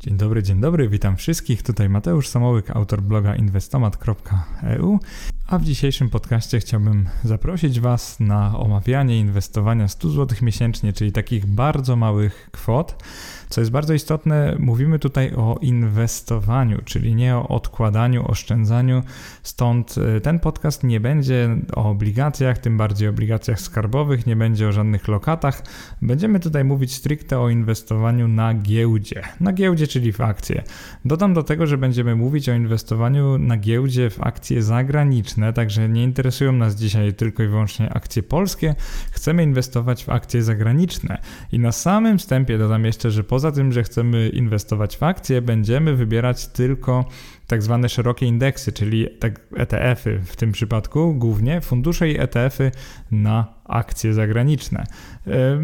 J Dobry, dzień dobry, witam wszystkich. Tutaj Mateusz Samołyk, autor bloga inwestomat.eu. A w dzisiejszym podcaście chciałbym zaprosić Was na omawianie inwestowania 100 zł miesięcznie, czyli takich bardzo małych kwot. Co jest bardzo istotne, mówimy tutaj o inwestowaniu, czyli nie o odkładaniu, oszczędzaniu. Stąd e, ten podcast nie będzie o obligacjach, tym bardziej obligacjach skarbowych, nie będzie o żadnych lokatach. Będziemy tutaj mówić stricte o inwestowaniu na giełdzie. Na giełdzie, czyli w akcje. Dodam do tego, że będziemy mówić o inwestowaniu na giełdzie w akcje zagraniczne, także nie interesują nas dzisiaj tylko i wyłącznie akcje polskie. Chcemy inwestować w akcje zagraniczne. I na samym wstępie dodam jeszcze, że po poza tym, że chcemy inwestować w akcje, będziemy wybierać tylko tak zwane szerokie indeksy, czyli tak ETF-y w tym przypadku, głównie fundusze i ETF-y na akcje zagraniczne.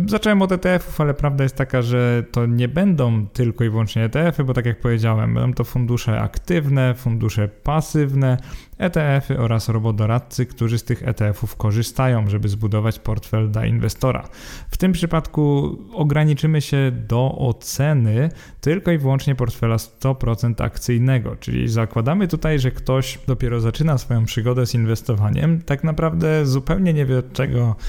Zacząłem od ETF-ów, ale prawda jest taka, że to nie będą tylko i wyłącznie ETF-y, bo tak jak powiedziałem, będą to fundusze aktywne, fundusze pasywne, ETF-y oraz robodoradcy, którzy z tych ETF-ów korzystają, żeby zbudować portfel dla inwestora. W tym przypadku ograniczymy się do oceny tylko i wyłącznie portfela 100% akcyjnego, czyli zakładamy tutaj, że ktoś dopiero zaczyna swoją przygodę z inwestowaniem, tak naprawdę zupełnie nie wie od czego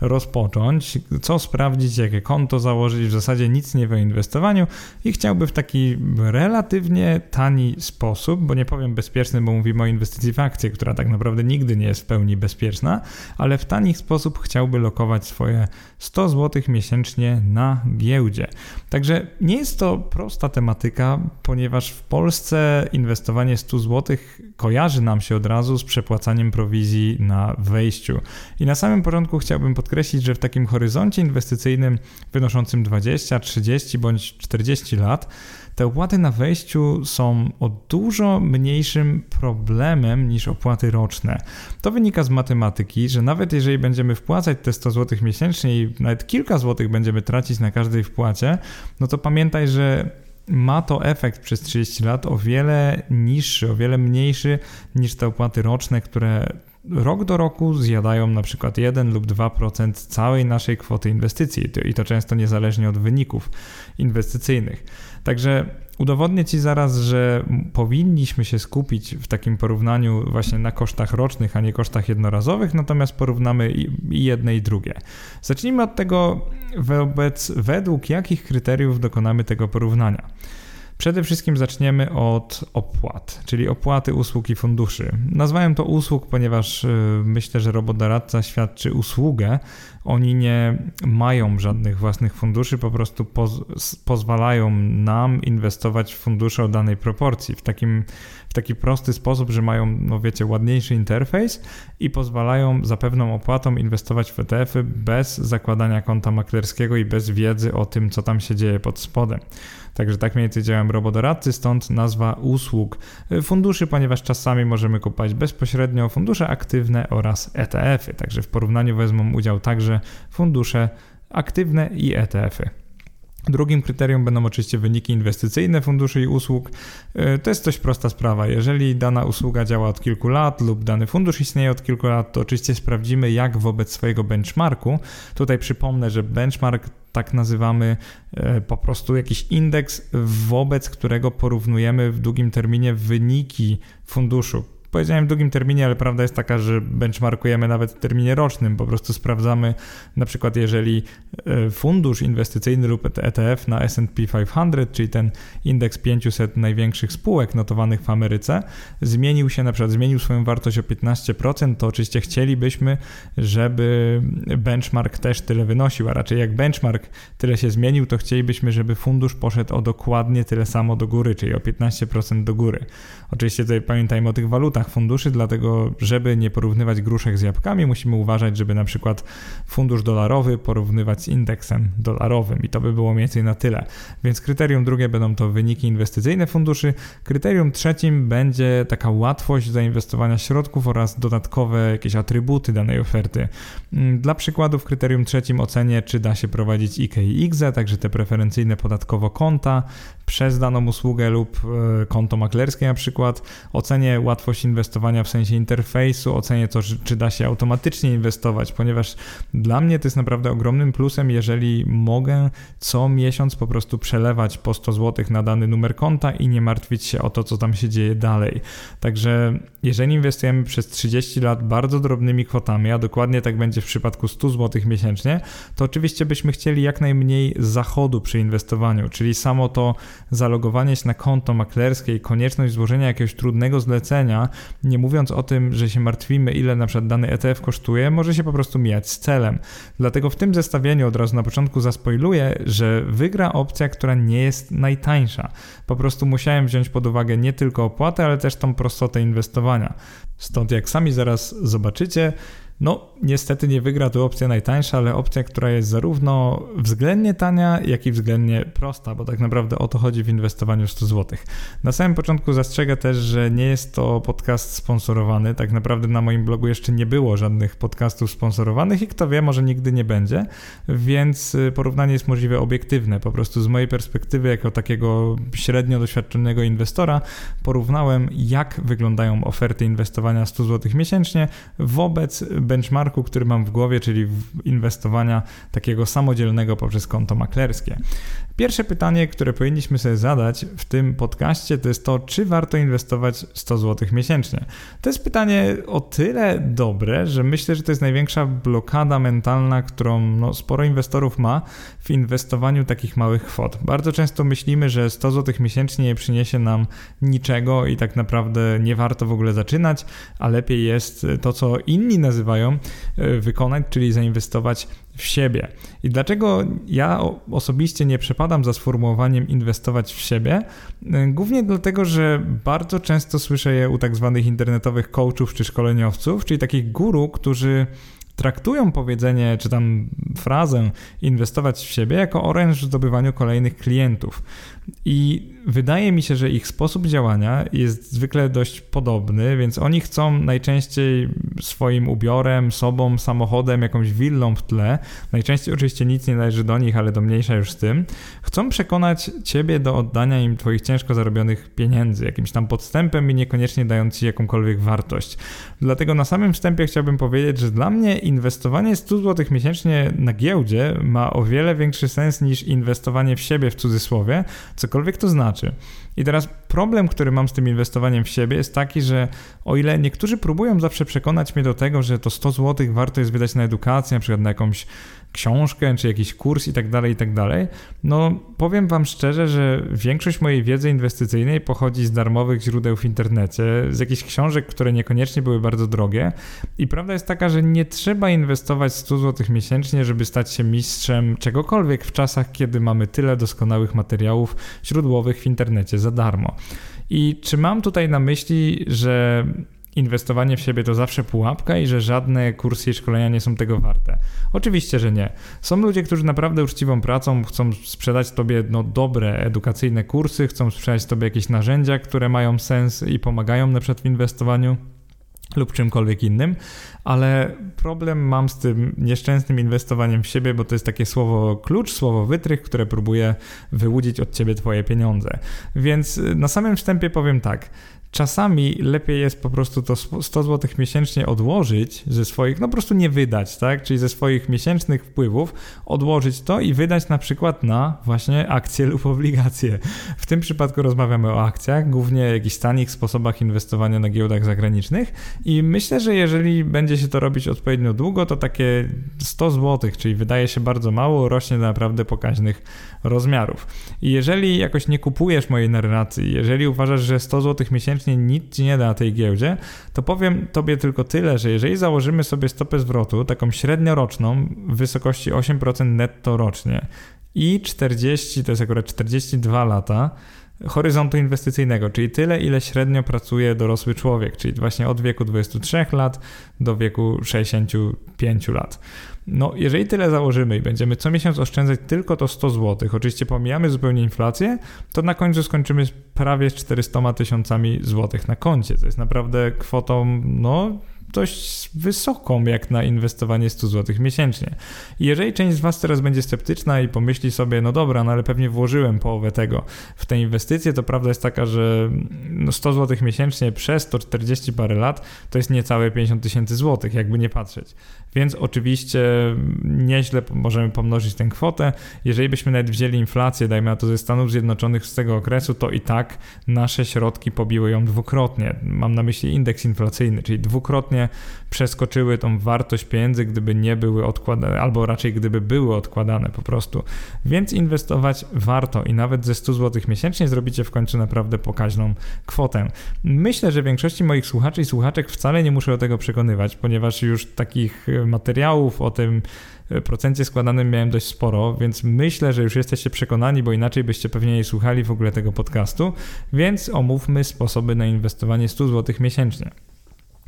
rozpocząć, co sprawdzić, jakie konto założyć, w zasadzie nic nie wie o inwestowaniu i chciałby w taki relatywnie tani sposób, bo nie powiem bezpieczny, bo mówimy o inwestycji w akcje, która tak naprawdę nigdy nie jest w pełni bezpieczna, ale w tani sposób chciałby lokować swoje 100 zł miesięcznie na giełdzie. Także nie jest to prosta tematyka, ponieważ w Polsce inwestowanie 100 zł kojarzy nam się od razu z przepłacaniem prowizji na wejściu. I na samym początku chciałbym podkreślić, że w takim horyzoncie inwestycyjnym wynoszącym 20, 30 bądź 40 lat, te opłaty na wejściu są o dużo mniejszym problemem niż opłaty roczne. To wynika z matematyki, że nawet jeżeli będziemy wpłacać te 100 zł miesięcznie i nawet kilka złotych będziemy tracić na każdej wpłacie, no to pamiętaj, że ma to efekt przez 30 lat o wiele niższy, o wiele mniejszy niż te opłaty roczne, które rok do roku zjadają na przykład 1 lub 2% całej naszej kwoty inwestycji i to często niezależnie od wyników inwestycyjnych. Także udowodnię Ci zaraz, że powinniśmy się skupić w takim porównaniu właśnie na kosztach rocznych, a nie kosztach jednorazowych, natomiast porównamy i jedne i drugie. Zacznijmy od tego, wobec, według jakich kryteriów dokonamy tego porównania. Przede wszystkim zaczniemy od opłat, czyli opłaty usług i funduszy. Nazwałem to usług, ponieważ y, myślę, że robodoradca świadczy usługę. Oni nie mają żadnych własnych funduszy, po prostu poz pozwalają nam inwestować w fundusze o danej proporcji. W takim taki prosty sposób, że mają, no wiecie, ładniejszy interfejs i pozwalają za pewną opłatą inwestować w ETF-y bez zakładania konta maklerskiego i bez wiedzy o tym, co tam się dzieje pod spodem. Także tak mniej więcej działają robodoradcy, stąd nazwa usług funduszy, ponieważ czasami możemy kupować bezpośrednio fundusze aktywne oraz ETF-y. Także w porównaniu wezmą udział także fundusze aktywne i ETF-y. Drugim kryterium będą oczywiście wyniki inwestycyjne funduszy i usług. E, to jest dość prosta sprawa. Jeżeli dana usługa działa od kilku lat lub dany fundusz istnieje od kilku lat, to oczywiście sprawdzimy, jak wobec swojego benchmarku. Tutaj przypomnę, że benchmark tak nazywamy e, po prostu jakiś indeks, wobec którego porównujemy w długim terminie wyniki funduszu powiedziałem w długim terminie, ale prawda jest taka, że benchmarkujemy nawet w terminie rocznym. Po prostu sprawdzamy, na przykład, jeżeli e, fundusz inwestycyjny lub ETF na SP 500, czyli ten indeks 500 największych spółek notowanych w Ameryce, zmienił się, na przykład zmienił swoją wartość o 15%, to oczywiście chcielibyśmy, żeby benchmark też tyle wynosił, a raczej jak benchmark tyle się zmienił, to chcielibyśmy, żeby fundusz poszedł o dokładnie tyle samo do góry, czyli o 15% do góry. Oczywiście tutaj pamiętajmy o tych walutach, funduszy, dlatego żeby nie porównywać gruszek z jabłkami, musimy uważać, żeby na przykład fundusz dolarowy porównywać z indeksem dolarowym i to by było mniej więcej na tyle. Więc kryterium drugie będą to wyniki inwestycyjne funduszy. Kryterium trzecim będzie taka łatwość zainwestowania środków oraz dodatkowe jakieś atrybuty danej oferty. Mm, dla przykładu w kryterium trzecim ocenię, czy da się prowadzić IK i IGZE, także te preferencyjne podatkowo konta przez daną usługę lub e, konto maklerskie na przykład. Ocenię łatwość inwestycji inwestowania w sensie interfejsu, ocenię to, czy da się automatycznie inwestować, ponieważ dla mnie to jest naprawdę ogromnym plusem, jeżeli mogę co miesiąc po prostu przelewać po 100 zł na dany numer konta i nie martwić się o to, co tam się dzieje dalej. Także jeżeli inwestujemy przez 30 lat bardzo drobnymi kwotami, a dokładnie tak będzie w przypadku 100 zł miesięcznie, to oczywiście byśmy chcieli jak najmniej zachodu przy inwestowaniu, czyli samo to zalogowanie się na konto maklerskie i konieczność złożenia jakiegoś trudnego zlecenia, nie mówiąc o tym, że się martwimy, ile na przykład dany ETF kosztuje, może się po prostu mijać z celem. Dlatego w tym zestawieniu od razu na początku zaspoiluję, że wygra opcja, która nie jest najtańsza. Po prostu musiałem wziąć pod uwagę nie tylko opłatę, ale też tą prostotę inwestowania. Stąd jak sami zaraz zobaczycie, no, niestety nie wygra tu opcja najtańsza, ale opcja, która jest zarówno względnie tania, jak i względnie prosta, bo tak naprawdę o to chodzi w inwestowaniu 100 zł. Na samym początku zastrzegę też, że nie jest to podcast sponsorowany. Tak naprawdę na moim blogu jeszcze nie było żadnych podcastów sponsorowanych i kto wie, może nigdy nie będzie, więc y, porównanie jest możliwe obiektywne. Po prostu z mojej perspektywy, jako takiego średnio doświadczonego inwestora, porównałem, jak wyglądają oferty inwestowania 100 zł miesięcznie wobec benchmarku, który mam w głowie, czyli inwestowania takiego samodzielnego poprzez konto maklerskie. Pierwsze pytanie, które powinniśmy sobie zadać w tym podcaście, to jest to, czy warto inwestować 100 zł miesięcznie. To jest pytanie o tyle dobre, że myślę, że to jest największa blokada mentalna, którą no, sporo inwestorów ma w inwestowaniu takich małych kwot. Bardzo często myślimy, że 100 zł miesięcznie nie przyniesie nam niczego i tak naprawdę nie warto w ogóle zaczynać, a lepiej jest to, co inni nazywają e, wykonać, czyli zainwestować w siebie. I dlaczego ja osobiście nie przepadam za sformułowaniem inwestować w siebie? Głównie dlatego, że bardzo często słyszę je u tak zwanych internetowych coachów czy szkoleniowców, czyli takich guru, którzy traktują powiedzenie czy tam frazę inwestować w siebie jako oręż w zdobywaniu kolejnych klientów. I wydaje mi się, że ich sposób działania jest zwykle dość podobny, więc oni chcą najczęściej swoim ubiorem, sobą, samochodem, jakąś willą w tle, najczęściej oczywiście nic nie należy do nich, ale do mniejsza już z tym, chcą przekonać ciebie do oddania im twoich ciężko zarobionych pieniędzy, jakimś tam podstępem i niekoniecznie dając ci jakąkolwiek wartość. Dlatego na samym wstępie chciałbym powiedzieć, że dla mnie inwestowanie 100 zł miesięcznie na giełdzie ma o wiele większy sens niż inwestowanie w siebie w cudzysłowie, cokolwiek to znaczy. I teraz problem, który mam z tym inwestowaniem w siebie jest taki, że o ile niektórzy próbują zawsze przekonać mnie do tego, że to 100 zł warto jest wydać na edukację, na przykład na jakąś książkę, czy jakiś kurs i tak dalej, i tak dalej, no powiem Wam szczerze, że większość mojej wiedzy inwestycyjnej pochodzi z darmowych źródeł w internecie, z jakichś książek, które niekoniecznie były bardzo drogie i prawda jest taka, że nie trzeba inwestować 100 zł miesięcznie, żeby stać się mistrzem czegokolwiek w czasach, kiedy mamy tyle doskonałych materiałów źródłowych w internecie za darmo. I czy mam tutaj na myśli, że inwestowanie w siebie to zawsze pułapka i że żadne kursy i szkolenia nie są tego warte. Oczywiście, że nie. Są ludzie, którzy naprawdę uczciwą pracą chcą sprzedać Tobie no, dobre edukacyjne kursy, chcą sprzedać Tobie jakieś narzędzia, które mają sens i pomagają na przykład w inwestowaniu lub czymkolwiek innym, ale problem mam z tym nieszczęsnym inwestowaniem w siebie, bo to jest takie słowo klucz, słowo wytrych, które próbuje wyłudzić od ciebie twoje pieniądze. Więc na samym wstępie powiem tak. Czasami lepiej jest po prostu to 100 zł miesięcznie odłożyć ze swoich, no po prostu nie wydać, tak? Czyli ze swoich miesięcznych wpływów odłożyć to i wydać na przykład na właśnie akcje lub obligacje. W tym przypadku rozmawiamy o akcjach, głównie jakichś tanich sposobach inwestowania na giełdach zagranicznych i myślę, że jeżeli będzie się to robić odpowiednio długo, to takie 100 zł, czyli wydaje się bardzo mało, rośnie do naprawdę pokaźnych rozmiarów. I jeżeli jakoś nie kupujesz mojej narracji, jeżeli uważasz, że 100 zł miesięcznie nic ci nie da na tej giełdzie, to powiem tobie tylko tyle, że jeżeli założymy sobie stopę zwrotu, taką średnioroczną w wysokości 8% netto rocznie i 40, to jest akurat 42 lata, horyzontu inwestycyjnego, czyli tyle, ile średnio pracuje dorosły człowiek, czyli właśnie od wieku 23 lat do wieku 65 lat. No, jeżeli tyle założymy i będziemy co miesiąc oszczędzać tylko to 100 zł, oczywiście pomijamy zupełnie inflację, to na końcu skończymy z prawie 400 tysiącami złotych na koncie. To jest naprawdę kwotą, no, dość wysoką jak na inwestowanie 100 zł miesięcznie. I jeżeli część z Was teraz będzie sceptyczna i pomyśli sobie, no dobra, no ale pewnie włożyłem połowę tego w te inwestycje, to prawda jest taka, że 100 no zł miesięcznie przez to 40 parę lat to jest niecałe 50 tysięcy złotych, jakby nie patrzeć. Więc oczywiście nieźle możemy pomnożyć tę kwotę. Jeżeli byśmy nawet wzięli inflację, dajmy na to ze Stanów Zjednoczonych z tego okresu, to i tak nasze środki pobiły ją dwukrotnie. Mam na myśli indeks inflacyjny, czyli dwukrotnie przeskoczyły tą wartość pieniędzy, gdyby nie były odkładane, albo raczej gdyby były odkładane po prostu. Więc inwestować warto i nawet ze 100 zł miesięcznie zrobicie w końcu naprawdę pokaźną kwotę. Myślę, że większości moich słuchaczy i słuchaczek wcale nie muszę do tego przekonywać, ponieważ już takich materiałów o tym e, procencie składanym miałem dość sporo, więc myślę, że już jesteście przekonani, bo inaczej byście pewnie nie słuchali w ogóle tego podcastu, więc omówmy sposoby na inwestowanie 100 zł miesięcznie.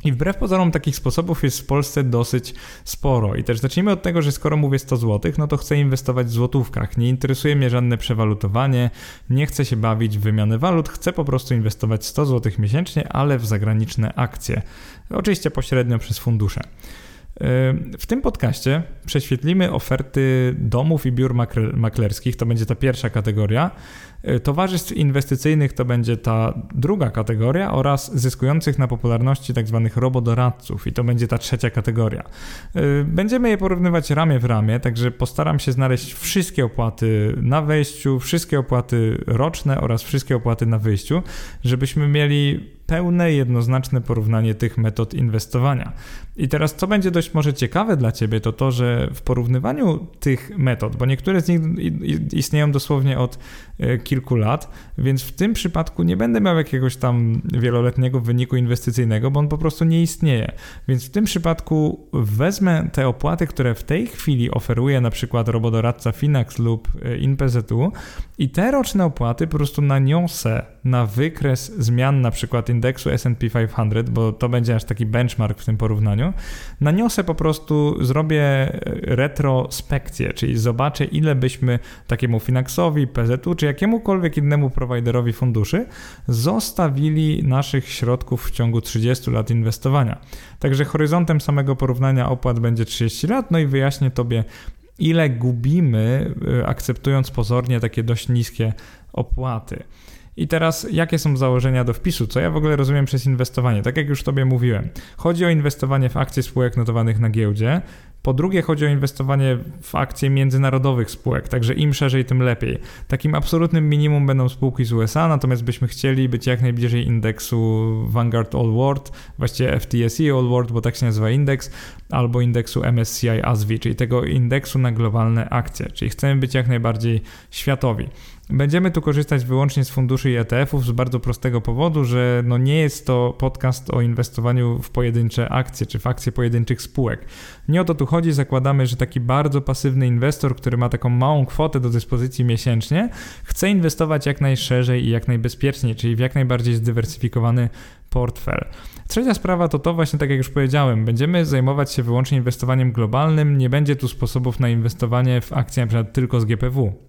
I wbrew pozorom takich sposobów jest w Polsce dosyć sporo. I też zacznijmy od tego, że skoro mówię 100 zł, no to chcę inwestować w złotówkach. Nie interesuje mnie żadne przewalutowanie, nie chcę się bawić w wymianę walut, chcę po prostu inwestować 100 zł miesięcznie, ale w zagraniczne akcje. Oczywiście pośrednio przez fundusze. W tym podcaście prześwietlimy oferty domów i biur maklerskich, to będzie ta pierwsza kategoria. E, towarzystw inwestycyjnych to będzie ta druga kategoria oraz zyskujących na popularności tzw. Tak robodoradców i to będzie ta trzecia kategoria. E, będziemy je porównywać ramię w ramię, także postaram się znaleźć wszystkie opłaty na wejściu, wszystkie opłaty roczne oraz wszystkie opłaty na wyjściu, żebyśmy mieli pełne, jednoznaczne porównanie tych metod inwestowania. I teraz, co będzie dość może ciekawe dla Ciebie, to to, że w porównywaniu tych metod, bo niektóre z nich istnieją dosłownie od e, kilku lat, więc w tym przypadku nie będę miał jakiegoś tam wieloletniego wyniku inwestycyjnego, bo on po prostu nie istnieje. Więc w tym przypadku wezmę te opłaty, które w tej chwili oferuje na przykład robodoradca Finax lub e, InPZU i te roczne opłaty po prostu naniosę na wykres zmian na przykład indeksu S&P 500, bo to będzie aż taki benchmark w tym porównaniu, naniosę po prostu, zrobię retrospekcję, czyli zobaczę ile byśmy takiemu Finaxowi, PZU czy jakiemukolwiek innemu prowajderowi funduszy zostawili naszych środków w ciągu 30 lat inwestowania. Także horyzontem samego porównania opłat będzie 30 lat, no i wyjaśnię Tobie, ile gubimy, y, akceptując pozornie takie dość niskie opłaty. I teraz, jakie są założenia do wpisu? Co ja w ogóle rozumiem przez inwestowanie? Tak jak już Tobie mówiłem, chodzi o inwestowanie w akcje spółek notowanych na giełdzie. Po drugie, chodzi o inwestowanie w akcje międzynarodowych spółek, także im szerzej, tym lepiej. Takim absolutnym minimum będą spółki z USA, natomiast byśmy chcieli być jak najbliżej indeksu Vanguard All World, właściwie FTSE All World, bo tak się nazywa indeks, albo indeksu MSCI ASWI, czyli tego indeksu na globalne akcje, czyli chcemy być jak najbardziej światowi. Będziemy tu korzystać wyłącznie z funduszy i ETF-ów z bardzo prostego powodu, że no nie jest to podcast o inwestowaniu w pojedyncze akcje czy w akcje pojedynczych spółek. Nie o to tu chodzi, zakładamy, że taki bardzo pasywny inwestor, który ma taką małą kwotę do dyspozycji miesięcznie, chce inwestować jak najszerzej i jak najbezpieczniej, czyli w jak najbardziej zdywersyfikowany portfel. Trzecia sprawa to to właśnie tak jak już powiedziałem, będziemy zajmować się wyłącznie inwestowaniem globalnym, nie będzie tu sposobów na inwestowanie w akcje np. tylko z GPW.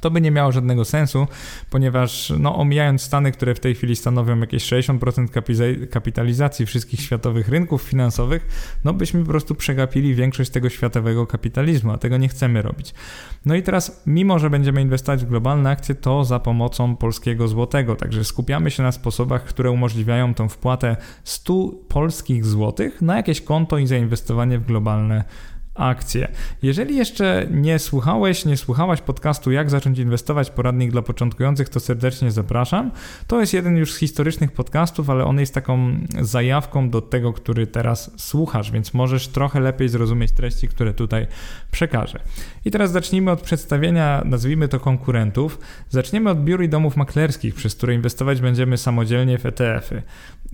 To by nie miało żadnego sensu, ponieważ no, omijając Stany, które w tej chwili stanowią jakieś 60% kapitalizacji wszystkich światowych rynków finansowych, no byśmy po prostu przegapili większość tego światowego kapitalizmu, a tego nie chcemy robić. No i teraz, mimo że będziemy inwestować w globalne akcje, to za pomocą polskiego złotego, także skupiamy się na sposobach, które umożliwiają tą wpłatę 100 polskich złotych na jakieś konto i zainwestowanie w globalne akcje akcje. Jeżeli jeszcze nie słuchałeś, nie słuchałaś podcastu Jak zacząć inwestować, poradnik dla początkujących, to serdecznie zapraszam. To jest jeden już z historycznych podcastów, ale on jest taką zajawką do tego, który teraz słuchasz, więc możesz trochę lepiej zrozumieć treści, które tutaj przekażę. I teraz zacznijmy od przedstawienia, nazwijmy to konkurentów. Zaczniemy od biur i domów maklerskich, przez które inwestować będziemy samodzielnie w ETF-y.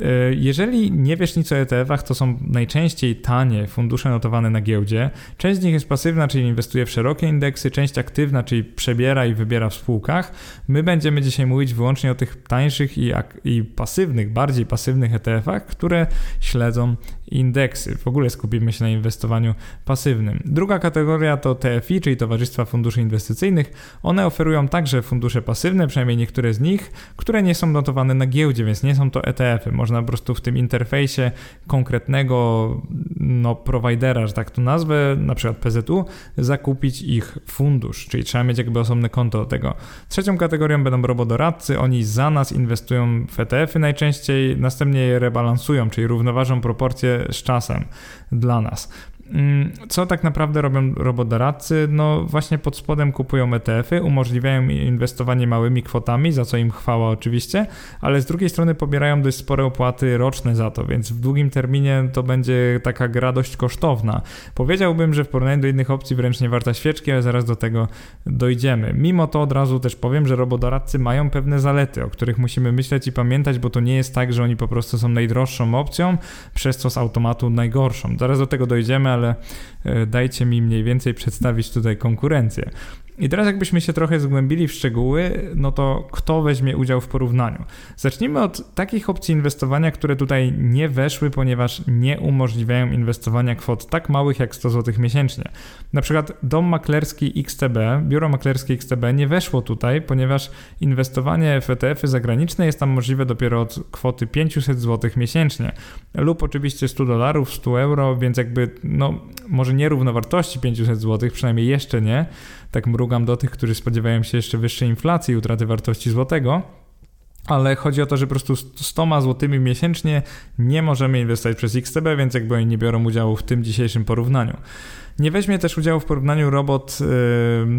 E, jeżeli nie wiesz nic o ETF-ach, to są najczęściej tanie fundusze notowane na giełdzie. Część z nich jest pasywna, czyli inwestuje w szerokie indeksy, część aktywna, czyli przebiera i wybiera w spółkach. My będziemy dzisiaj mówić wyłącznie o tych tańszych i, i pasywnych, bardziej pasywnych ETF-ach, które śledzą indeksy. W ogóle skupimy się na inwestowaniu pasywnym. Druga kategoria to TFI, czyli Towarzystwa Funduszy Inwestycyjnych. One oferują także fundusze pasywne, przynajmniej niektóre z nich, które nie są notowane na giełdzie, więc nie są to ETF-y Można po prostu w tym interfejsie konkretnego no, prowajdera, że tak to nazwę, na przykład PZU, zakupić ich fundusz, czyli trzeba mieć jakby osobne konto do tego. Trzecią kategorią będą robodoradcy, oni za nas inwestują w ETF-y najczęściej, następnie je rebalansują, czyli równoważą proporcje z czasem dla nas. Mm, co tak naprawdę robią robodoradcy? No właśnie pod spodem kupują ETF-y, umożliwiają inwestowanie małymi kwotami, za co im chwała oczywiście, ale z drugiej strony pobierają dość spore opłaty roczne za to, więc w długim terminie to będzie taka gra dość kosztowna. Powiedziałbym, że w porównaniu do innych opcji wręcz nie warta świeczki, ale zaraz do tego dojdziemy. Mimo to od razu też powiem, że robodoradcy mają pewne zalety, o których musimy myśleć i pamiętać, bo to nie jest tak, że oni po prostu są najdroższą opcją, przez co z automatu najgorszą. Zaraz do tego dojdziemy, ale e, dajcie mi mniej więcej przedstawić tutaj konkurencję. I teraz jakbyśmy się trochę zgłębili w szczegóły, no to kto weźmie udział w porównaniu? Zacznijmy od takich opcji inwestowania, które tutaj nie weszły, ponieważ nie umożliwiają inwestowania kwot tak małych jak 100 zł miesięcznie. Na przykład dom maklerski XTB, biuro maklerskie XTB nie weszło tutaj, ponieważ inwestowanie w ETF-y zagraniczne jest tam możliwe dopiero od kwoty 500 zł miesięcznie lub oczywiście 100 dolarów, 100 euro, więc jakby no może nie równowartości 500 zł, przynajmniej jeszcze nie, tak mrugam do tych, którzy spodziewają się jeszcze wyższej inflacji i utraty wartości złotego. Ale chodzi o to, że po prostu 100 złotymi miesięcznie nie możemy inwestować przez XTB, więc jakby oni nie biorą udziału w tym dzisiejszym porównaniu. Nie weźmie też udziału w porównaniu robot y,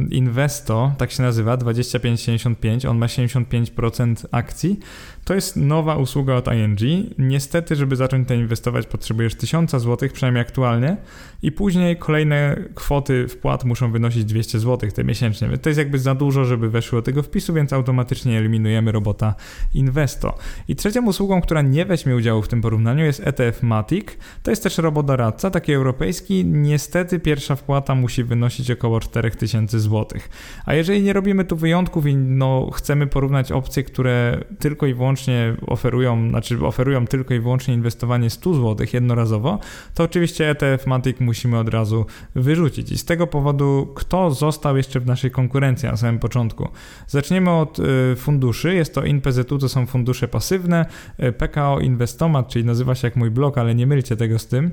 Investo, tak się nazywa, 2575, on ma 75% akcji. To jest nowa usługa od ING. Niestety, żeby zacząć to inwestować, potrzebujesz 1000 zł, przynajmniej aktualnie, i później kolejne kwoty wpłat muszą wynosić 200 zł te miesięcznie. To jest jakby za dużo, żeby weszło tego wpisu, więc automatycznie eliminujemy robota Investo. I trzecią usługą, która nie weźmie udziału w tym porównaniu jest ETF Matic. To jest też robot doradca, taki europejski. Niestety pierwsza wpłata musi wynosić około 4000 zł. A jeżeli nie robimy tu wyjątków i no, chcemy porównać opcje, które tylko i wyłącznie oferują, znaczy oferują tylko i wyłącznie inwestowanie 100 zł jednorazowo, to oczywiście ETF Matic musimy od razu wyrzucić. I z tego powodu, kto został jeszcze w naszej konkurencji na samym początku? Zaczniemy od y, funduszy. Jest to InPZU, to są fundusze pasywne. Y, PKO Inwestomat, czyli nazywa się jak mój blog, ale nie mylcie tego z tym.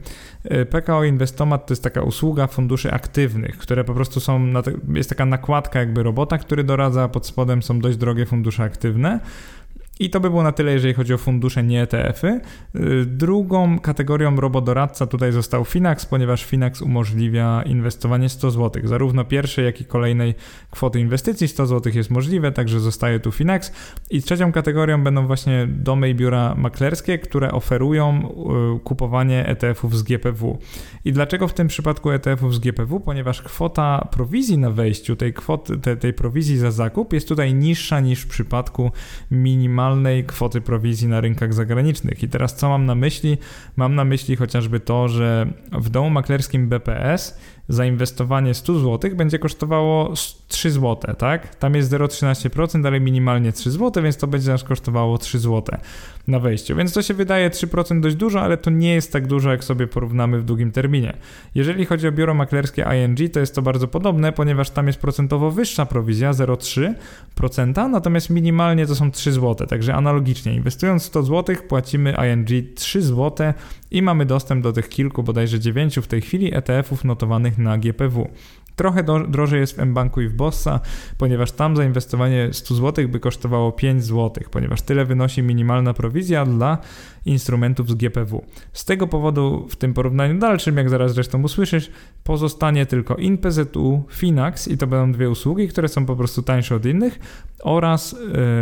Y, PKO Inwestomat to jest taka usługa, funduszy aktywnych, które po prostu są, jest taka nakładka jakby robota, który doradza, pod spodem są dość drogie fundusze aktywne. I to by było na tyle, jeżeli chodzi o fundusze, nie ETF-y. Y, drugą kategorią robodoradca tutaj został Finax, ponieważ Finax umożliwia inwestowanie 100 zł. Zarówno pierwszej, jak i kolejnej kwoty inwestycji 100 zł jest możliwe, także zostaje tu Finax. I trzecią kategorią będą właśnie domy i biura maklerskie, które oferują y, kupowanie ETF-ów z GPW. I dlaczego w tym przypadku ETF-ów z GPW? Ponieważ kwota prowizji na wejściu, tej, kwoty, tej, tej prowizji za zakup jest tutaj niższa niż w przypadku minimalnej minimalnej kwoty prowizji na rynkach zagranicznych. I teraz co mam na myśli? Mam na myśli chociażby to, że w domu maklerskim BPS zainwestowanie 100 zł będzie kosztowało 3 zł, tak? Tam jest 0,13%, ale minimalnie 3 zł, więc to będzie nas kosztowało 3 zł na wejściu. Więc to się wydaje 3% dość dużo, ale to nie jest tak dużo, jak sobie porównamy w długim terminie. Jeżeli chodzi o biuro maklerskie ING, to jest to bardzo podobne, ponieważ tam jest procentowo wyższa prowizja 0,3%, natomiast minimalnie to są 3 zł. Także analogicznie, inwestując 100 zł, płacimy ING 3 zł i mamy dostęp do tych kilku, bodajże 9 w tej chwili ETF-ów notowanych na GPW. Trochę drożej jest w mBanku i w Bossa, ponieważ tam zainwestowanie 100 zł by kosztowało 5 zł, ponieważ tyle wynosi minimalna prowizja dla instrumentów z GPW. Z tego powodu w tym porównaniu dalszym, jak zaraz zresztą usłyszysz, pozostanie tylko InPZU, Finax i to będą dwie usługi, które są po prostu tańsze od innych oraz y,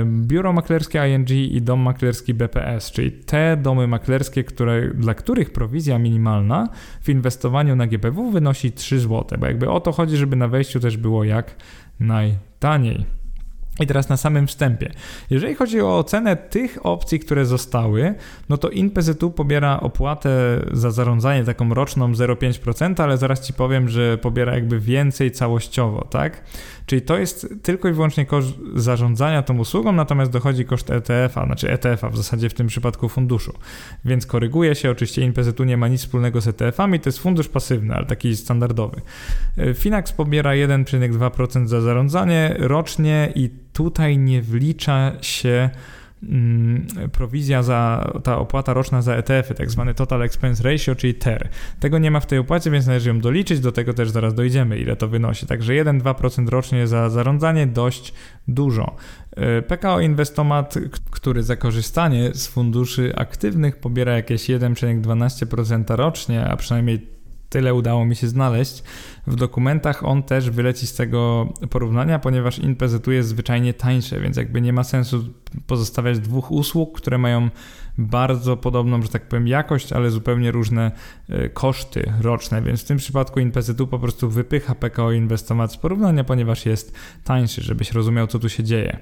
biuro maklerskie ING i dom maklerski BPS, czyli te domy maklerskie, które, dla których prowizja minimalna w inwestowaniu na GPW wynosi 3 zł, bo jakby o to chodzi, żeby na wejściu też było jak najtaniej. I teraz na samym wstępie. Jeżeli chodzi o ocenę tych opcji, które zostały, no to InPZU pobiera opłatę za zarządzanie taką roczną 0,5%, ale zaraz Ci powiem, że pobiera jakby więcej całościowo, tak? Czyli to jest tylko i wyłącznie koszt zarządzania tą usługą, natomiast dochodzi koszt ETF-a, znaczy ETF-a w zasadzie w tym przypadku funduszu. Więc koryguje się, oczywiście InPZU nie ma nic wspólnego z ETF-ami, to jest fundusz pasywny, ale taki standardowy. Finax pobiera 1,2% za zarządzanie rocznie i tutaj nie wlicza się prowizja za ta opłata roczna za ETF-y, tak zwany Total Expense Ratio, czyli TER. Tego nie ma w tej opłacie, więc należy ją doliczyć, do tego też zaraz dojdziemy, ile to wynosi. Także 1-2% rocznie za zarządzanie dość dużo. E, PKO Inwestomat, który za korzystanie z funduszy aktywnych pobiera jakieś 1,12% rocznie, a przynajmniej tyle udało mi się znaleźć. W dokumentach on też wyleci z tego porównania, ponieważ InPZU jest zwyczajnie tańsze, więc jakby nie ma sensu pozostawiać dwóch usług, które mają bardzo podobną, że tak powiem, jakość, ale zupełnie różne e, koszty roczne, więc w tym przypadku InPZU po prostu wypycha PKO Inwestomat z porównania, ponieważ jest tańszy, żebyś rozumiał, co tu się dzieje.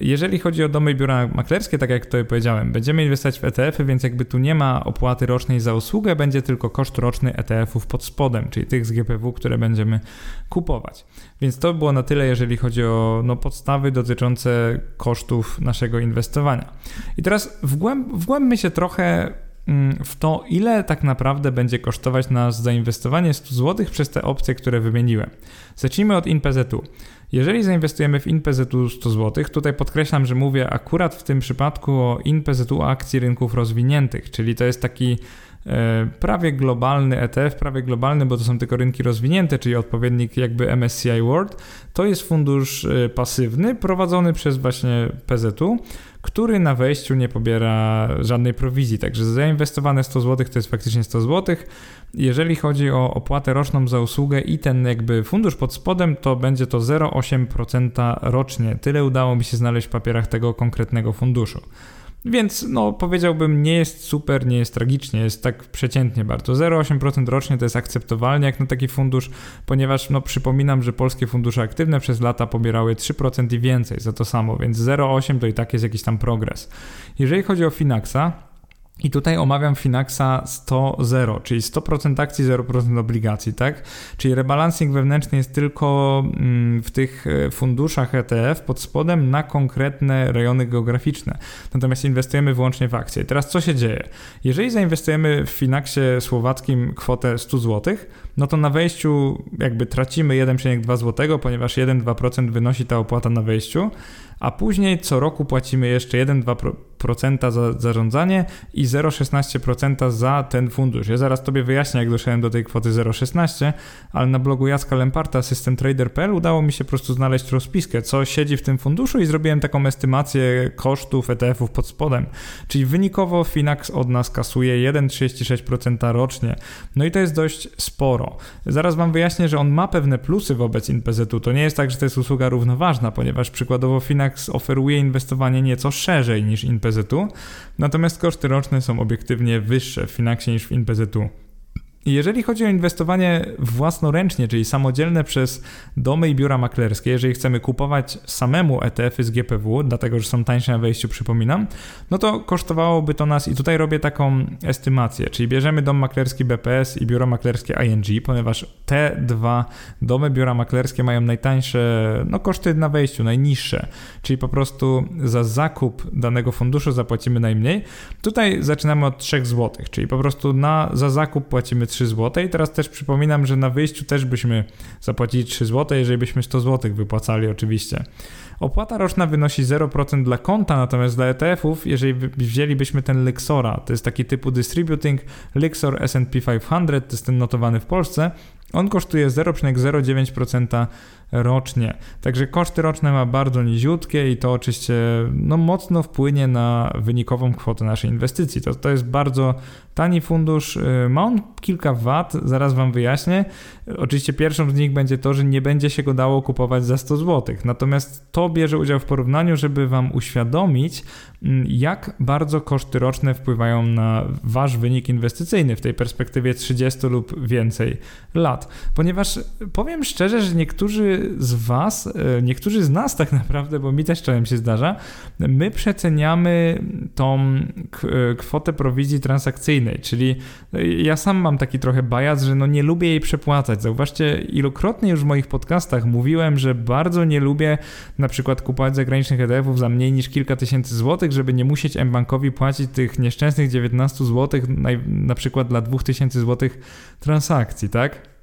Jeżeli chodzi o domy i biura maklerskie, tak jak tutaj powiedziałem, będziemy inwestować w ETF-y, więc jakby tu nie ma opłaty rocznej za usługę, będzie tylko koszt roczny ETF-ów pod spodem, czyli tych z GPW, które będziemy kupować. Więc to było na tyle, jeżeli chodzi o no, podstawy dotyczące kosztów naszego inwestowania. I teraz wgłęb, wgłębmy się trochę mm, w to, ile tak naprawdę będzie kosztować nas zainwestowanie 100 zł przez te opcje, które wymieniłem. Zacznijmy od InPZU. Jeżeli zainwestujemy w InPZU 100 zł, tutaj podkreślam, że mówię akurat w tym przypadku o InPZU akcji rynków rozwiniętych, czyli to jest taki e, prawie globalny ETF, prawie globalny, bo to są tylko rynki rozwinięte, czyli odpowiednik jakby MSCI World. To jest fundusz e, pasywny prowadzony przez właśnie PZU, który na wejściu nie pobiera żadnej prowizji. Także zainwestowane 100 zł to jest faktycznie 100 zł. Jeżeli chodzi o opłatę roczną za usługę i ten jakby fundusz pod spodem, to będzie to 0,8% rocznie. Tyle udało mi się znaleźć w papierach tego konkretnego funduszu. Więc no powiedziałbym, nie jest super, nie jest tragicznie, jest tak przeciętnie bardzo. 0,8% rocznie to jest akceptowalnie jak na taki fundusz, ponieważ no przypominam, że polskie fundusze aktywne przez lata pobierały 3% i więcej za to samo, więc 0,8 to i tak jest jakiś tam progres. Jeżeli chodzi o Finaxa, i tutaj omawiam Finaxa 100-0, czyli 100% akcji, 0% obligacji, tak? Czyli rebalancing wewnętrzny jest tylko mm, w tych e, funduszach ETF pod spodem na konkretne rejony geograficzne. Natomiast inwestujemy wyłącznie w akcje. I teraz co się dzieje? Jeżeli zainwestujemy w Finaxie słowackim kwotę 100 zł, no to na wejściu jakby tracimy 1,2 zł, ponieważ 1-2% wynosi ta opłata na wejściu, a później co roku płacimy jeszcze 1-2% za zarządzanie i 0,16% za ten fundusz. Ja zaraz Tobie wyjaśnię, jak doszedłem do tej kwoty 0,16, ale na blogu Jacka Lemparta systemtrader.pl udało mi się po prostu znaleźć rozpiskę, co siedzi w tym funduszu i zrobiłem taką estymację kosztów ETF-ów pod spodem. Czyli wynikowo Finax od nas kasuje 1,36% rocznie. No i to jest dość sporo. Zaraz Wam wyjaśnię, że on ma pewne plusy wobec InPZ-u. To nie jest tak, że to jest usługa równoważna, ponieważ przykładowo Finax oferuje inwestowanie nieco szerzej niż InPZU, natomiast koszty roczne są obiektywnie wyższe w Finaxie niż w InPZU. Jeżeli chodzi o inwestowanie własnoręcznie, czyli samodzielne przez domy i biura maklerskie, jeżeli chcemy kupować samemu ETF-y z GPW, dlatego że są tańsze na wejściu, przypominam, no to kosztowałoby to nas, i tutaj robię taką estymację, czyli bierzemy dom maklerski BPS i biuro maklerskie ING, ponieważ te dwa domy, biura maklerskie mają najtańsze, no koszty na wejściu, najniższe, czyli po prostu za zakup danego funduszu zapłacimy najmniej. Tutaj zaczynamy od 3 zł, czyli po prostu na, za zakup płacimy 3 zł. I teraz też przypominam, że na wyjściu też byśmy zapłacili 3 zł, jeżeli byśmy 100 zł wypłacali oczywiście. Opłata roczna wynosi 0% dla konta, natomiast dla ETF-ów, jeżeli wzięlibyśmy ten Lixora, to jest taki typu distributing, Lixor S&P 500, to jest ten notowany w Polsce, on kosztuje 0,09% rocznie. Także koszty roczne ma bardzo niziutkie i to oczywiście no, mocno wpłynie na wynikową kwotę naszej inwestycji. To, to jest bardzo tani fundusz. Y, ma on kilka wad, zaraz Wam wyjaśnię. Oczywiście pierwszą z nich będzie to, że nie będzie się go dało kupować za 100 zł. Natomiast to bierze udział w porównaniu, żeby Wam uświadomić, mm, jak bardzo koszty roczne wpływają na Wasz wynik inwestycyjny w tej perspektywie 30 lub więcej lat. Ponieważ powiem szczerze, że niektórzy z Was, e, niektórzy z nas tak naprawdę, bo mi też czasem się zdarza, my przeceniamy tą e, kwotę prowizji transakcyjnej, czyli e, ja sam mam taki trochę bajaz, że no nie lubię jej przepłacać. Zauważcie, ilokrotnie już w moich podcastach mówiłem, że bardzo nie lubię na przykład kupować zagranicznych ETF-ów za mniej niż kilka tysięcy złotych, żeby nie musieć mBankowi płacić tych nieszczęsnych 19 złotych na przykład dla 2000 złotych transakcji, tak?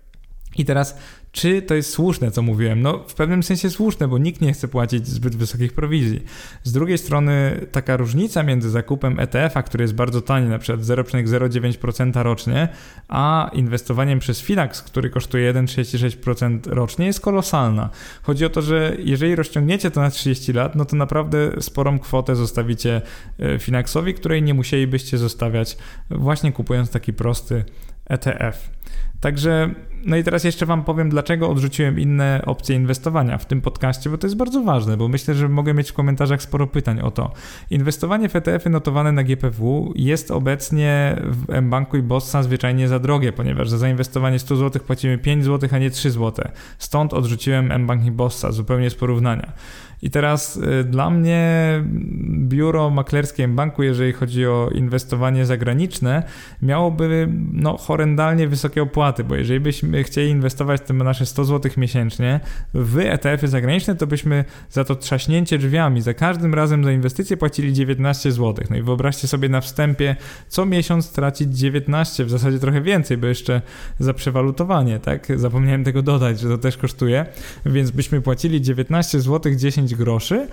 I teraz, czy to jest słuszne, co mówiłem? No, w pewnym sensie słuszne, bo nikt nie chce płacić zbyt wysokich prowizji. Z drugiej strony, taka różnica między zakupem ETF-a, który jest bardzo tani, na przykład 0,09% rocznie, a inwestowaniem przez Finax, który kosztuje 1,36% rocznie, jest kolosalna. Chodzi o to, że jeżeli rozciągniecie to na 30 lat, no to naprawdę sporą kwotę zostawicie e, Finaxowi, której nie musielibyście zostawiać właśnie kupując taki prosty ETF. Także, no i teraz jeszcze Wam powiem, dlaczego odrzuciłem inne opcje inwestowania w tym podcaście, bo to jest bardzo ważne, bo myślę, że mogę mieć w komentarzach sporo pytań o to. Inwestowanie w ETF-y notowane na GPW jest obecnie w mBanku i Bossa zwyczajnie za drogie, ponieważ za zainwestowanie 100 zł płacimy 5 zł, a nie 3 zł. Stąd odrzuciłem mBank i Bossa, zupełnie z porównania. I teraz y, dla mnie biuro maklerskie banku, jeżeli chodzi o inwestowanie zagraniczne, miałoby no, horrendalnie wysokie opłaty, bo jeżeli byśmy chcieli inwestować te nasze 100 zł miesięcznie w ETF-y zagraniczne, to byśmy za to trzaśnięcie drzwiami, za każdym razem za inwestycję płacili 19 zł. No i wyobraźcie sobie na wstępie co miesiąc tracić 19, w zasadzie trochę więcej, bo jeszcze za przewalutowanie, tak? Zapomniałem tego dodać, że to też kosztuje, więc byśmy płacili 19 zł 10 groszy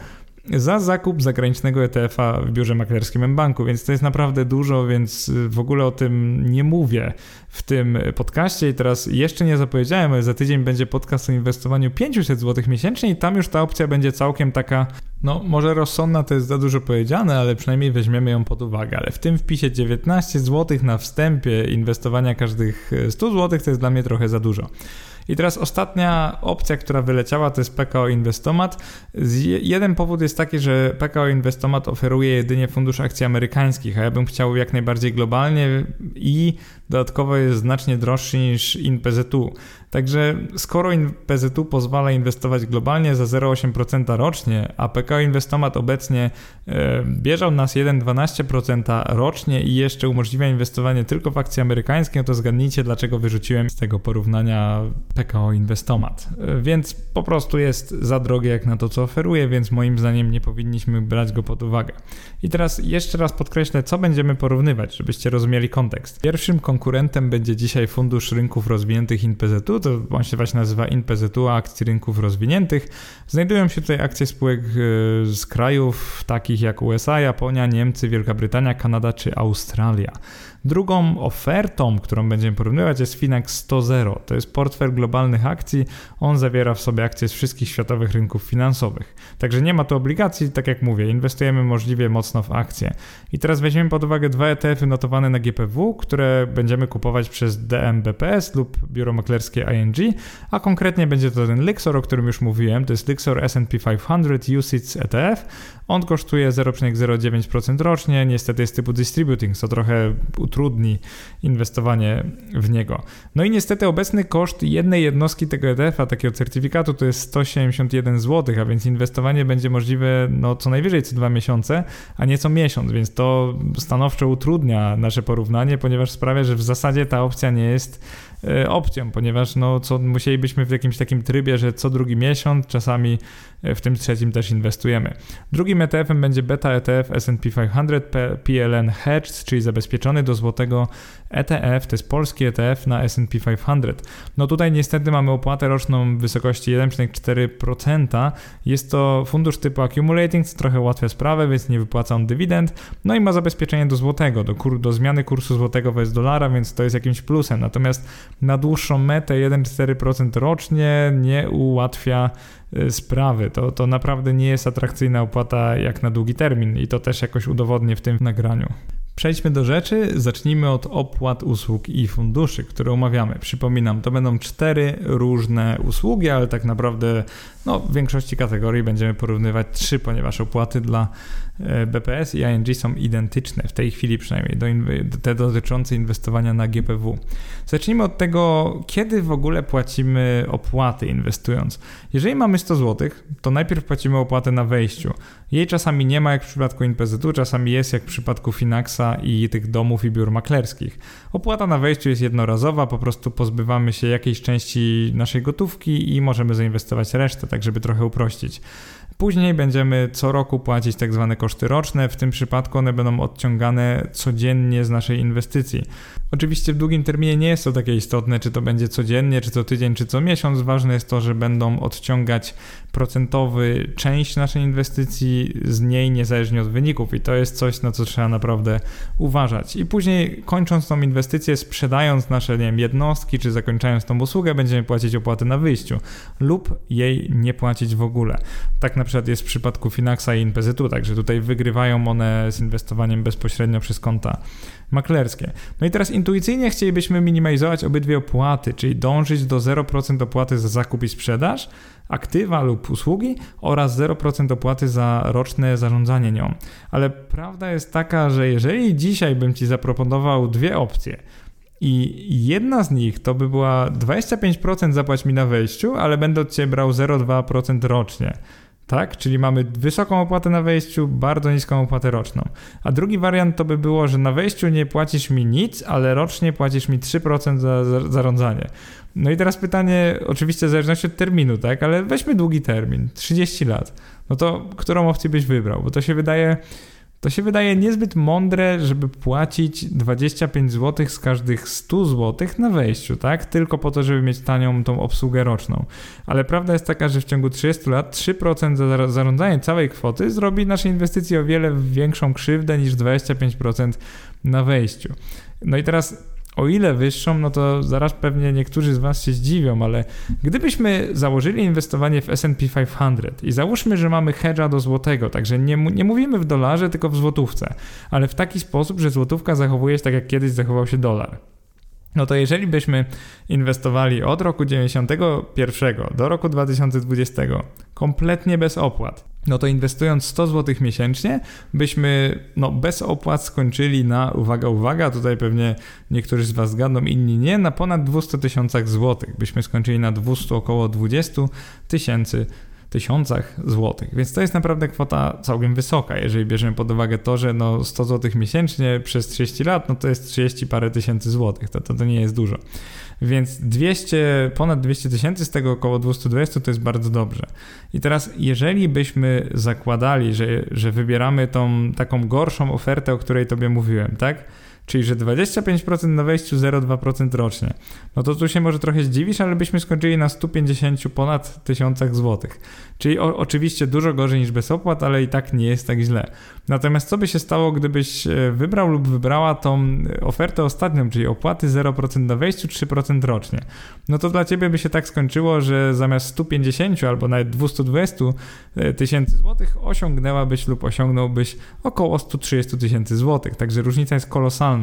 za zakup zagranicznego ETF-a w biurze maklerskim mBanku, więc to jest naprawdę dużo, więc w ogóle o tym nie mówię w tym podcaście i teraz jeszcze nie zapowiedziałem, ale za tydzień będzie podcast o inwestowaniu 500 zł miesięcznie i tam już ta opcja będzie całkiem taka, no może rozsądna to jest za dużo powiedziane, ale przynajmniej weźmiemy ją pod uwagę, ale w tym wpisie 19 zł na wstępie inwestowania każdych 100 zł to jest dla mnie trochę za dużo. I teraz ostatnia opcja, która wyleciała, to jest PKO Inwestomat. Jeden powód jest taki, że PKO Inwestomat oferuje jedynie fundusz akcji amerykańskich, a ja bym chciał jak najbardziej globalnie i dodatkowo jest znacznie droższy niż InPZU. Także skoro PZU pozwala inwestować globalnie za 0,8% rocznie, a PKO Inwestomat obecnie e, bierze od nas 1,12% rocznie i jeszcze umożliwia inwestowanie tylko w akcje amerykańskie, no to zgadnijcie dlaczego wyrzuciłem z tego porównania PKO Inwestomat. E, więc po prostu jest za drogie jak na to, co oferuje, więc moim zdaniem nie powinniśmy brać go pod uwagę. I teraz jeszcze raz podkreślę, co będziemy porównywać, żebyście rozumieli kontekst. Pierwszym konkurentem będzie dzisiaj Fundusz Rynków Rozwiniętych InPZU, to on się właśnie nazywa InPZU, akcji rynków rozwiniętych. Znajdują się tutaj akcje spółek e, z krajów takich jak USA, Japonia, Niemcy, Wielka Brytania, Kanada czy Australia. Drugą ofertą, którą będziemy porównywać jest Finax 100 To jest portfel globalnych akcji. On zawiera w sobie akcje z wszystkich światowych rynków finansowych. Także nie ma tu obligacji, tak jak mówię, inwestujemy możliwie mocno w akcje. I teraz weźmiemy pod uwagę dwa ETF-y notowane na GPW, które będziemy kupować przez DMBPS lub biuro maklerskie ING, a konkretnie będzie to ten Lixor, o którym już mówiłem. To jest Lixor S&P 500 UCITS ETF. On kosztuje 0,09% rocznie, niestety jest typu distributing, co trochę utrudni inwestowanie w niego. No i niestety obecny koszt jednej jednostki tego ETF-a, takiego certyfikatu, to jest 171 zł, a więc inwestowanie będzie możliwe no, co najwyżej co dwa miesiące, a nie co miesiąc, więc to stanowczo utrudnia nasze porównanie, ponieważ sprawia, że w zasadzie ta opcja nie jest E, opcją, ponieważ no, co, musielibyśmy w jakimś takim trybie, że co drugi miesiąc, czasami w tym trzecim też inwestujemy. Drugim ETF-em będzie beta ETF S&P 500 PLN Hedged, czyli zabezpieczony do złotego ETF, to jest polski ETF na S&P 500. No tutaj niestety mamy opłatę roczną w wysokości 1,4%. Jest to fundusz typu accumulating, co trochę ułatwia sprawę, więc nie wypłaca on dywidend. No i ma zabezpieczenie do złotego, do, kur, do zmiany kursu złotego wobec dolara, więc to jest jakimś plusem. Natomiast na dłuższą metę 1,4% rocznie nie ułatwia sprawy. To, to naprawdę nie jest atrakcyjna opłata jak na długi termin i to też jakoś udowodnię w tym nagraniu. Przejdźmy do rzeczy. Zacznijmy od opłat usług i funduszy, które omawiamy. Przypominam, to będą cztery różne usługi, ale tak naprawdę no, w większości kategorii będziemy porównywać trzy, ponieważ opłaty dla e, BPS i ING są identyczne, w tej chwili przynajmniej, do te dotyczące inwestowania na GPW. Zacznijmy od tego, kiedy w ogóle płacimy opłaty inwestując. Jeżeli mamy 100 zł, to najpierw płacimy opłatę na wejściu. Jej czasami nie ma jak w przypadku InPZU, czasami jest jak w przypadku Finaxa i tych domów i biur maklerskich. Opłata na wejściu jest jednorazowa, po prostu pozbywamy się jakiejś części naszej gotówki i możemy zainwestować resztę, tak żeby trochę uprościć. Później będziemy co roku płacić tak zwane koszty roczne, w tym przypadku one będą odciągane codziennie z naszej inwestycji. Oczywiście w długim terminie nie jest to takie istotne, czy to będzie codziennie, czy co tydzień, czy co miesiąc. Ważne jest to, że będą odciągać procentowy część naszej inwestycji z niej niezależnie od wyników i to jest coś, na co trzeba naprawdę uważać. I później kończąc tą inwestycję, sprzedając nasze nie wiem, jednostki, czy zakończając tą usługę, będziemy płacić opłaty na wyjściu lub jej nie płacić w ogóle. Tak na przykład jest w przypadku Finaxa i InPZU, także tutaj wygrywają one z inwestowaniem bezpośrednio przez konta maklerskie. No i teraz intuicyjnie chcielibyśmy minimalizować obydwie opłaty, czyli dążyć do 0% opłaty za zakup i sprzedaż, aktywa lub usługi oraz 0% opłaty za roczne zarządzanie nią. Ale prawda jest taka, że jeżeli dzisiaj bym Ci zaproponował dwie opcje, i jedna z nich to by była 25% zapłać mi na wejściu, ale będę od Ciebie brał 0,2% rocznie tak? Czyli mamy wysoką opłatę na wejściu, bardzo niską opłatę roczną. A drugi wariant to by było, że na wejściu nie płacisz mi nic, ale rocznie płacisz mi 3% za, za zarządzanie. No i teraz pytanie, oczywiście w zależności od terminu, tak? Ale weźmy długi termin, 30 lat. No to którą opcję byś wybrał? Bo to się wydaje to się wydaje niezbyt mądre, żeby płacić 25 zł z każdych 100 zł na wejściu, tak? Tylko po to, żeby mieć tanią tą obsługę roczną. Ale prawda jest taka, że w ciągu 30 lat 3% za zarządzanie całej kwoty zrobi naszej inwestycji o wiele większą krzywdę niż 25% na wejściu. No i teraz o ile wyższą, no to zaraz pewnie niektórzy z Was się zdziwią, ale gdybyśmy założyli inwestowanie w SP 500 i załóżmy, że mamy hedge'a do złotego, także nie, nie mówimy w dolarze, tylko w złotówce, ale w taki sposób, że złotówka zachowuje się tak, jak kiedyś zachował się dolar. No to jeżeli byśmy inwestowali od roku 91 do roku 2020 kompletnie bez opłat, no to inwestując 100 zł miesięcznie, byśmy no, bez opłat skończyli na, uwaga, uwaga, tutaj pewnie niektórzy z Was zgadną, inni nie, na ponad 200 tysiącach złotych. Byśmy skończyli na 200, około 20 tysięcy tysiącach złotych, więc to jest naprawdę kwota całkiem wysoka, jeżeli bierzemy pod uwagę to, że no 100 złotych miesięcznie przez 30 lat, no to jest 30 parę tysięcy złotych, to, to, to nie jest dużo. Więc 200, ponad 200 tysięcy, z tego około 220 to jest bardzo dobrze. I teraz, jeżeli byśmy zakładali, że, że wybieramy tą taką gorszą ofertę, o której tobie mówiłem, tak? Czyli że 25% na wejściu, 0,2% rocznie. No to tu się może trochę zdziwisz, ale byśmy skończyli na 150 ponad tysiącach złotych. Czyli o, oczywiście dużo gorzej niż bez opłat, ale i tak nie jest tak źle. Natomiast co by się stało, gdybyś e, wybrał lub wybrała tą ofertę ostatnią, czyli opłaty 0% na wejściu, 3% rocznie? No to dla ciebie by się tak skończyło, że zamiast 150 albo nawet 220 e, tysięcy złotych osiągnęłabyś lub osiągnąłbyś około 130 tysięcy złotych. Także różnica jest kolosalna.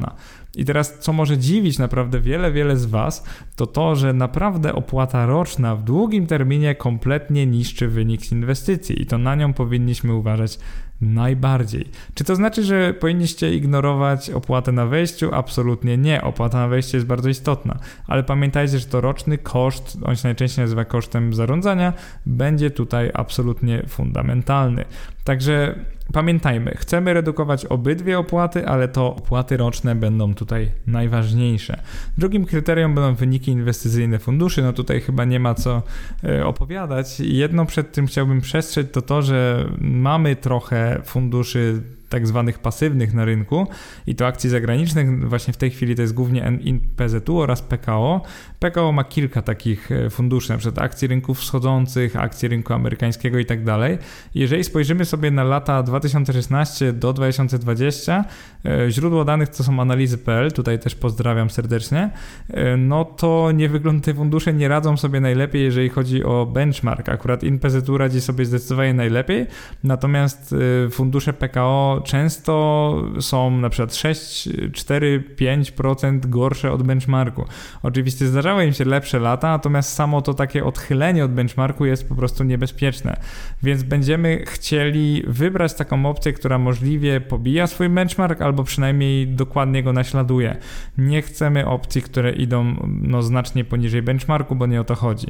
I teraz, co może dziwić naprawdę wiele, wiele z Was, to to, że naprawdę opłata roczna w długim terminie kompletnie niszczy wynik inwestycji i to na nią powinniśmy uważać najbardziej. Czy to znaczy, że powinniście ignorować opłatę na wejściu? Absolutnie nie. Opłata na wejście jest bardzo istotna, ale pamiętajcie, że to roczny koszt, on się najczęściej nazywa kosztem zarządzania, będzie tutaj absolutnie fundamentalny. Także Pamiętajmy, chcemy redukować obydwie opłaty, ale to opłaty roczne będą tutaj najważniejsze. Drugim kryterium będą wyniki inwestycyjne funduszy. No tutaj chyba nie ma co e, opowiadać. Jedno przed tym chciałbym przestrzec to to, że mamy trochę funduszy tak zwanych pasywnych na rynku i to akcji zagranicznych. Właśnie w tej chwili to jest głównie PZU oraz PKO. PKO ma kilka takich e, funduszy, na przykład akcji rynków wschodzących, akcji rynku amerykańskiego i tak dalej. Jeżeli spojrzymy sobie na lata 2016 do 2020, e, źródło danych to są analizy.pl, tutaj też pozdrawiam serdecznie, e, no to nie wygląda te fundusze nie radzą sobie najlepiej, jeżeli chodzi o benchmark. Akurat InPZU radzi sobie zdecydowanie najlepiej, natomiast fundusze PKO często są na przykład 6, 4, 5% gorsze od benchmarku. Oczywiście zdarzały im się lepsze lata, natomiast samo to takie odchylenie od benchmarku jest po prostu niebezpieczne. Więc będziemy chcieli wybrać taką opcję, która możliwie pobija swój benchmark albo przynajmniej dokładnie go naśladuje. Nie chcemy opcji, które idą no, znacznie poniżej benchmarku, bo nie o to chodzi.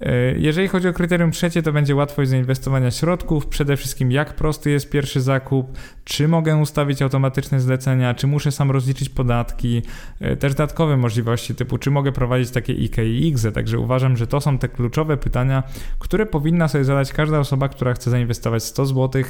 E, jeżeli chodzi o kryterium trzecie, to będzie łatwość zainwestowania środków. Przede wszystkim, jak prosty jest pierwszy zakup, czy mogę ustawić automatyczne zlecenia, czy muszę sam rozliczyć podatki, e, też dodatkowe możliwości typu, czy mogę prowadzić takie IK i IGZE. Także uważam, że to są te kluczowe pytania, które powinna sobie zadać każda osoba, która chce zainwestować 100 zł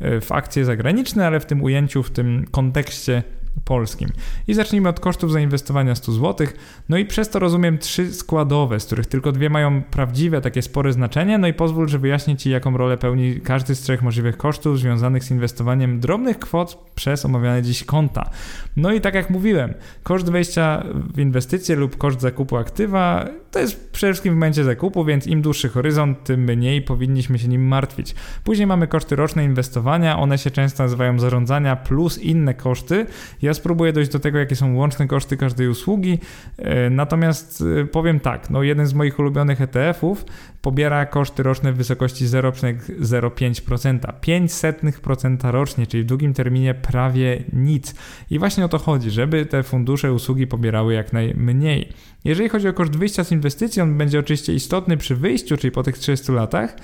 e, w akcje zagraniczne, ale w tym ujęciu, w tym kontekście polskim. I zacznijmy od kosztów zainwestowania 100 zł. No i przez to rozumiem trzy składowe, z których tylko dwie mają prawdziwe, takie spore znaczenie. No i pozwól, że wyjaśnię Ci, jaką rolę pełni każdy z trzech możliwych kosztów związanych z inwestowaniem drobnych kwot przez omawiane dziś konta. No i tak jak mówiłem, koszt wejścia w inwestycje lub koszt zakupu aktywa to jest przede wszystkim w momencie zakupu, więc im dłuższy horyzont, tym mniej powinniśmy się nim martwić. Później mamy koszty roczne inwestowania, one się często nazywają zarządzania plus inne koszty. Ja spróbuję dojść do tego, jakie są łączne koszty każdej usługi. E, natomiast e, powiem tak, no jeden z moich ulubionych ETF-ów pobiera koszty roczne w wysokości 0,05%. 0,05% rocznie, czyli w długim terminie prawie nic. I właśnie o to chodzi, żeby te fundusze usługi pobierały jak najmniej. Jeżeli chodzi o koszt wyjścia z inwestycji, on będzie oczywiście istotny przy wyjściu, czyli po tych 30 latach,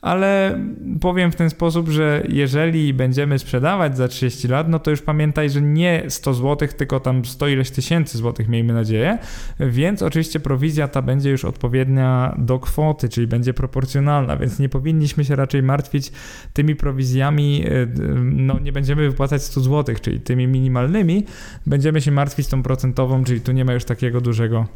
ale powiem w ten sposób, że jeżeli będziemy sprzedawać za 30 lat, no to już pamiętaj, że nie 100 zł, tylko tam 100 ileś tysięcy złotych, miejmy nadzieję, więc oczywiście prowizja ta będzie już odpowiednia do kwoty, czyli będzie proporcjonalna, więc nie powinniśmy się raczej martwić tymi prowizjami, y, no nie będziemy wypłacać 100 zł, czyli tymi minimalnymi, będziemy się martwić tą procentową, czyli tu nie ma już takiego dużego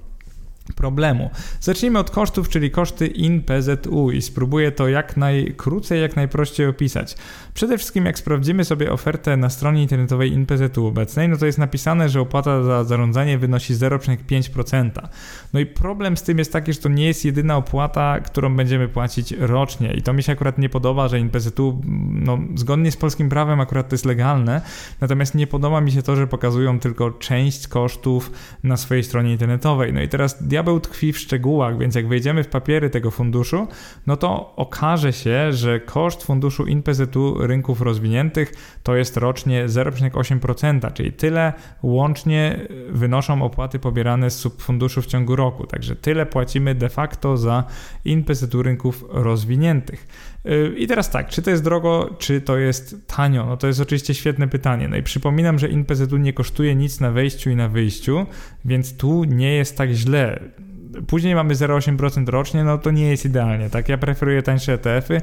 problemu. Zacznijmy od kosztów, czyli koszty in PZU i spróbuję to jak najkrócej, jak najprościej opisać. Przede wszystkim jak sprawdzimy sobie ofertę na stronie internetowej InPZU obecnej, no to jest napisane, że opłata za zarządzanie wynosi 0,5%. No i problem z tym jest taki, że to nie jest jedyna opłata, którą będziemy płacić rocznie i to mi się akurat nie podoba, że InPZU, no zgodnie z polskim prawem akurat to jest legalne, natomiast nie podoba mi się to, że pokazują tylko część kosztów na swojej stronie internetowej. No i teraz diabeł tkwi w szczegółach, więc jak wejdziemy w papiery tego funduszu, no to okaże się, że koszt funduszu InPZU rynków rozwiniętych to jest rocznie 0,8%, czyli tyle łącznie wynoszą opłaty pobierane z subfunduszu w ciągu roku. Także tyle płacimy de facto za InPZU rynków rozwiniętych. Yy, I teraz tak, czy to jest drogo, czy to jest tanio? No to jest oczywiście świetne pytanie. No i przypominam, że InPZU nie kosztuje nic na wejściu i na wyjściu, więc tu nie jest tak źle. Później mamy 0,8% rocznie, no to nie jest idealnie, tak? Ja preferuję tańsze ETF-y,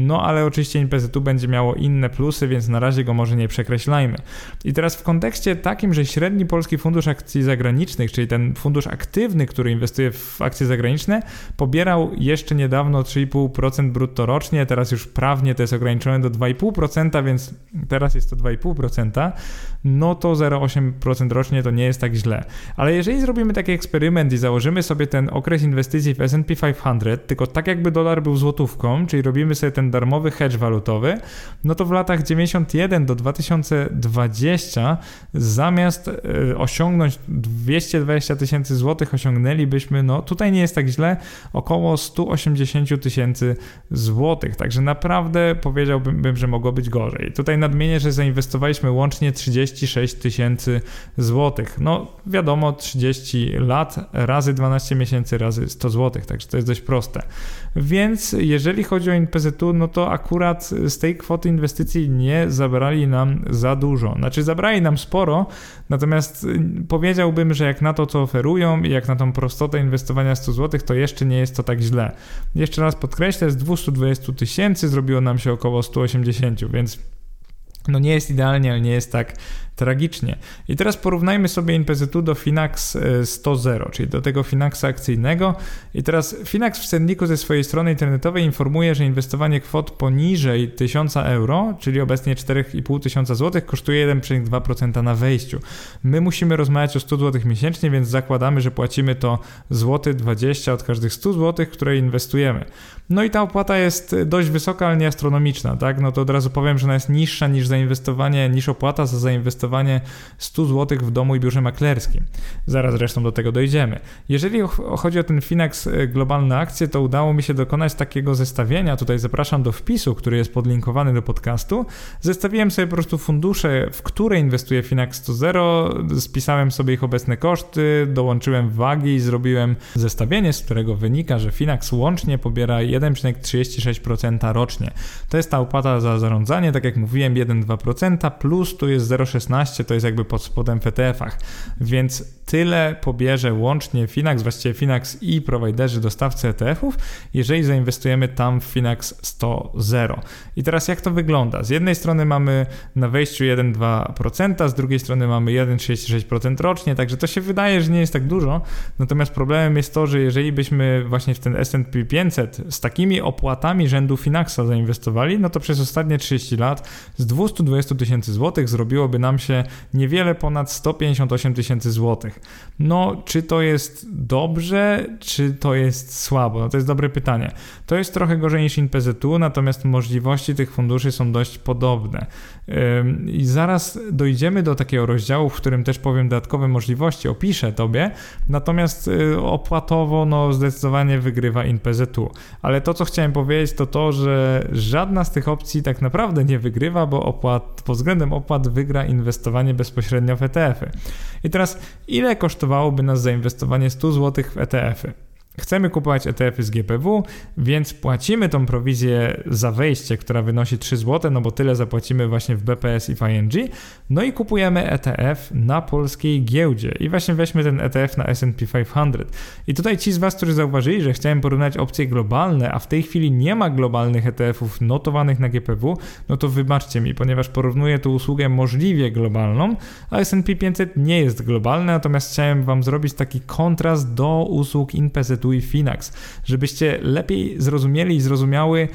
no ale oczywiście NPZ-u będzie miało inne plusy, więc na razie go może nie przekreślajmy. I teraz w kontekście takim, że średni polski fundusz akcji zagranicznych, czyli ten fundusz aktywny, który inwestuje w akcje zagraniczne, pobierał jeszcze niedawno 3,5% brutto rocznie, teraz już prawnie to jest ograniczone do 2,5%, więc teraz jest to 2,5%, no to 0,8% rocznie to nie jest tak źle. Ale jeżeli zrobimy taki eksperyment i założymy sobie ten okres inwestycji w S&P 500, tylko tak jakby dolar był złotówką, czyli robimy sobie ten darmowy hedge walutowy, no to w latach 91 do 2020 zamiast e, osiągnąć 220 tysięcy złotych osiągnęlibyśmy, no tutaj nie jest tak źle, około 180 tysięcy złotych. Także naprawdę powiedziałbym, że mogło być gorzej. Tutaj nadmienię, że zainwestowaliśmy łącznie 36 tysięcy złotych. No wiadomo, 30 lat razy 12 miesięcy razy 100 złotych, także to jest dość proste. Więc jeżeli chodzi o NPZU, no to akurat z tej kwoty inwestycji nie zabrali nam za dużo. Znaczy zabrali nam sporo, natomiast y, powiedziałbym, że jak na to, co oferują i jak na tą prostotę inwestowania 100 zł, to jeszcze nie jest to tak źle. Jeszcze raz podkreślę, z 220 tysięcy zrobiło nam się około 180, więc no nie jest idealnie, ale nie jest tak tragicznie. I teraz porównajmy sobie NPZU do Finax 100.0, e, czyli do tego Finaxa akcyjnego. I teraz Finax w cenniku ze swojej strony internetowej informuje, że inwestowanie kwot poniżej 1000 euro, czyli obecnie 4,5 tysiąca złotych, kosztuje 1,2% na wejściu. My musimy rozmawiać o 100 zł miesięcznie, więc zakładamy, że płacimy to złoty 20 od każdych 100 zł, które inwestujemy. No i ta opłata jest dość wysoka, ale nie astronomiczna, tak? No to od razu powiem, że ona jest niższa niż zainwestowanie, niż opłata za zainwestowanie 100 zł w domu i biurze maklerskim. Zaraz zresztą do tego dojdziemy. Jeżeli chodzi o ten Finax e, globalne akcje, to udało mi się dokonać takiego zestawienia. Tutaj zapraszam do wpisu, który jest podlinkowany do podcastu. Zestawiłem sobie po prostu fundusze, w które inwestuje Finax 100.0, spisałem sobie ich obecne koszty, dołączyłem wagi i zrobiłem zestawienie, z którego wynika, że Finax łącznie pobiera 1,36% rocznie. To jest ta opłata za zarządzanie, tak jak mówiłem, 1,2% plus tu jest 0,16, to jest jakby pod spodem w ETF-ach. Więc tyle pobierze łącznie Finax, właściwie Finax i prowajderzy dostawcy ETF-ów, jeżeli zainwestujemy tam w Finax 100.0. I teraz jak to wygląda? Z jednej strony mamy na wejściu 1,2%, z drugiej strony mamy 1,36% rocznie, także to się wydaje, że nie jest tak dużo, natomiast problemem jest to, że jeżeli byśmy właśnie w ten S&P 500 z takimi opłatami rzędu Finaxa zainwestowali, no to przez ostatnie 30 lat z 220 tysięcy złotych zrobiłoby nam się niewiele ponad 158 tysięcy złotych. No, czy to jest dobrze, czy to jest słabo? No to jest dobre pytanie. To jest trochę gorzej niż InPZU, natomiast możliwości tych funduszy są dość podobne. I zaraz dojdziemy do takiego rozdziału, w którym też powiem dodatkowe możliwości, opiszę Tobie, natomiast y, opłatowo no zdecydowanie wygrywa InPZU. Ale to, co chciałem powiedzieć, to to, że żadna z tych opcji tak naprawdę nie wygrywa, bo opłat, pod względem opłat wygra inwestowanie bezpośrednio w ETF-y. I teraz, ile kosztowałoby nas zainwestowanie 100 zł w ETF-y? Chcemy kupować ETF-y z GPW, więc płacimy tą prowizję za wejście, która wynosi 3 zł, no bo tyle zapłacimy właśnie w BPS i w ING. No i kupujemy ETF na polskiej giełdzie. I właśnie weźmy ten ETF na S&P 500. I tutaj ci z Was, którzy zauważyli, że chciałem porównać opcje globalne, a w tej chwili nie ma globalnych ETF-ów notowanych na GPW, no to wybaczcie mi, ponieważ porównuję tu usługę możliwie globalną, a S&P 500 nie jest globalne, natomiast chciałem Wam zrobić taki kontrast do usług InPZU i Finax, żebyście lepiej zrozumieli i zrozumiały,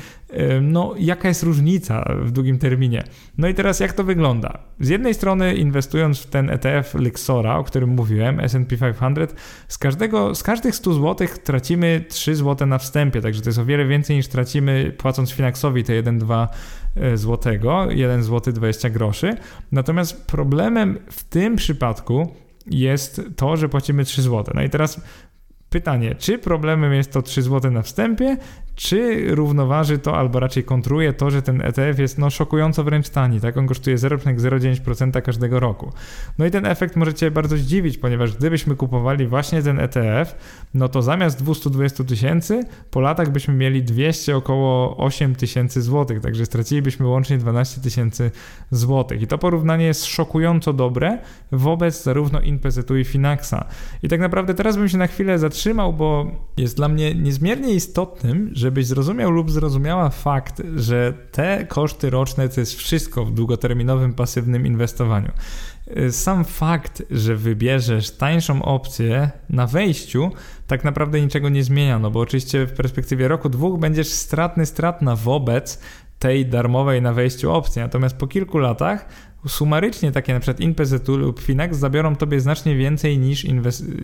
no, jaka jest różnica w długim terminie. No i teraz jak to wygląda? Z jednej strony inwestując w ten ETF Lexora, o którym mówiłem, S&P 500, z, każdego, z każdych 100 zł tracimy 3 zł na wstępie, także to jest o wiele więcej niż tracimy płacąc Finaxowi te 1,2 e, złotego, 1 zł 20 groszy. Natomiast problemem w tym przypadku jest to, że płacimy 3 zł. No i teraz Pytanie, czy problemem jest to 3 zł na wstępie, czy równoważy to, albo raczej kontruje to, że ten ETF jest no, szokująco wręcz tani, tak? On kosztuje 0,09% każdego roku. No i ten efekt możecie bardzo zdziwić, ponieważ gdybyśmy kupowali właśnie ten ETF, no to zamiast 220 tysięcy, po latach byśmy mieli 200 około 8 tysięcy złotych, także stracilibyśmy łącznie 12 tysięcy złotych. I to porównanie jest szokująco dobre wobec zarówno InPZU i Finaxa. I tak naprawdę teraz bym się na chwilę zatrzymał, bo jest dla mnie niezmiernie istotnym, że żebyś zrozumiał lub zrozumiała fakt, że te koszty roczne to jest wszystko w długoterminowym pasywnym inwestowaniu. Sam fakt, że wybierzesz tańszą opcję na wejściu, tak naprawdę niczego nie zmienia, no bo oczywiście w perspektywie roku, dwóch będziesz stratny, stratna wobec tej darmowej na wejściu opcji. Natomiast po kilku latach sumarycznie takie na przykład InPZU lub Finax zabiorą tobie znacznie więcej niż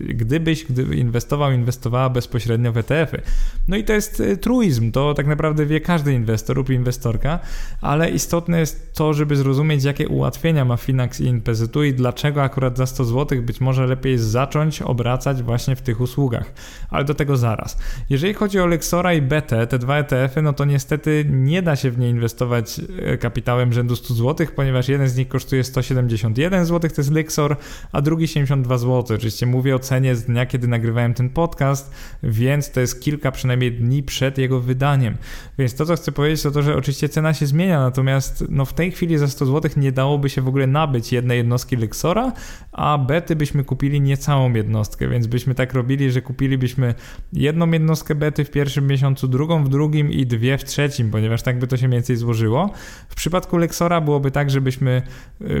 gdybyś gdy inwestował, inwestowała bezpośrednio w ETF-y. No i to jest y, truizm, to tak naprawdę wie każdy inwestor lub inwestorka, ale istotne jest to, żeby zrozumieć jakie ułatwienia ma Finax i InPZU i dlaczego akurat za 100 zł być może lepiej zacząć obracać właśnie w tych usługach. Ale do tego zaraz. Jeżeli chodzi o Lexora i BT, te dwa ETF-y, no to niestety nie da się w nie inwestować y, kapitałem rzędu 100 zł, ponieważ jeden z nich kosztuje 171 zł, to jest Lixor, a drugi 72 zł. Oczywiście mówię o cenie z dnia, kiedy nagrywałem ten podcast, więc to jest kilka przynajmniej dni przed jego wydaniem. Więc to, co chcę powiedzieć, to to, że oczywiście cena się zmienia, natomiast no, w tej chwili za 100 zł nie dałoby się w ogóle nabyć jednej jednostki Lixora, a bety byśmy kupili nie całą jednostkę, więc byśmy tak robili, że kupilibyśmy jedną jednostkę bety w pierwszym miesiącu, drugą w drugim i dwie w trzecim, ponieważ tak by to się mniej więcej złożyło. W przypadku Lexora byłoby tak, żebyśmy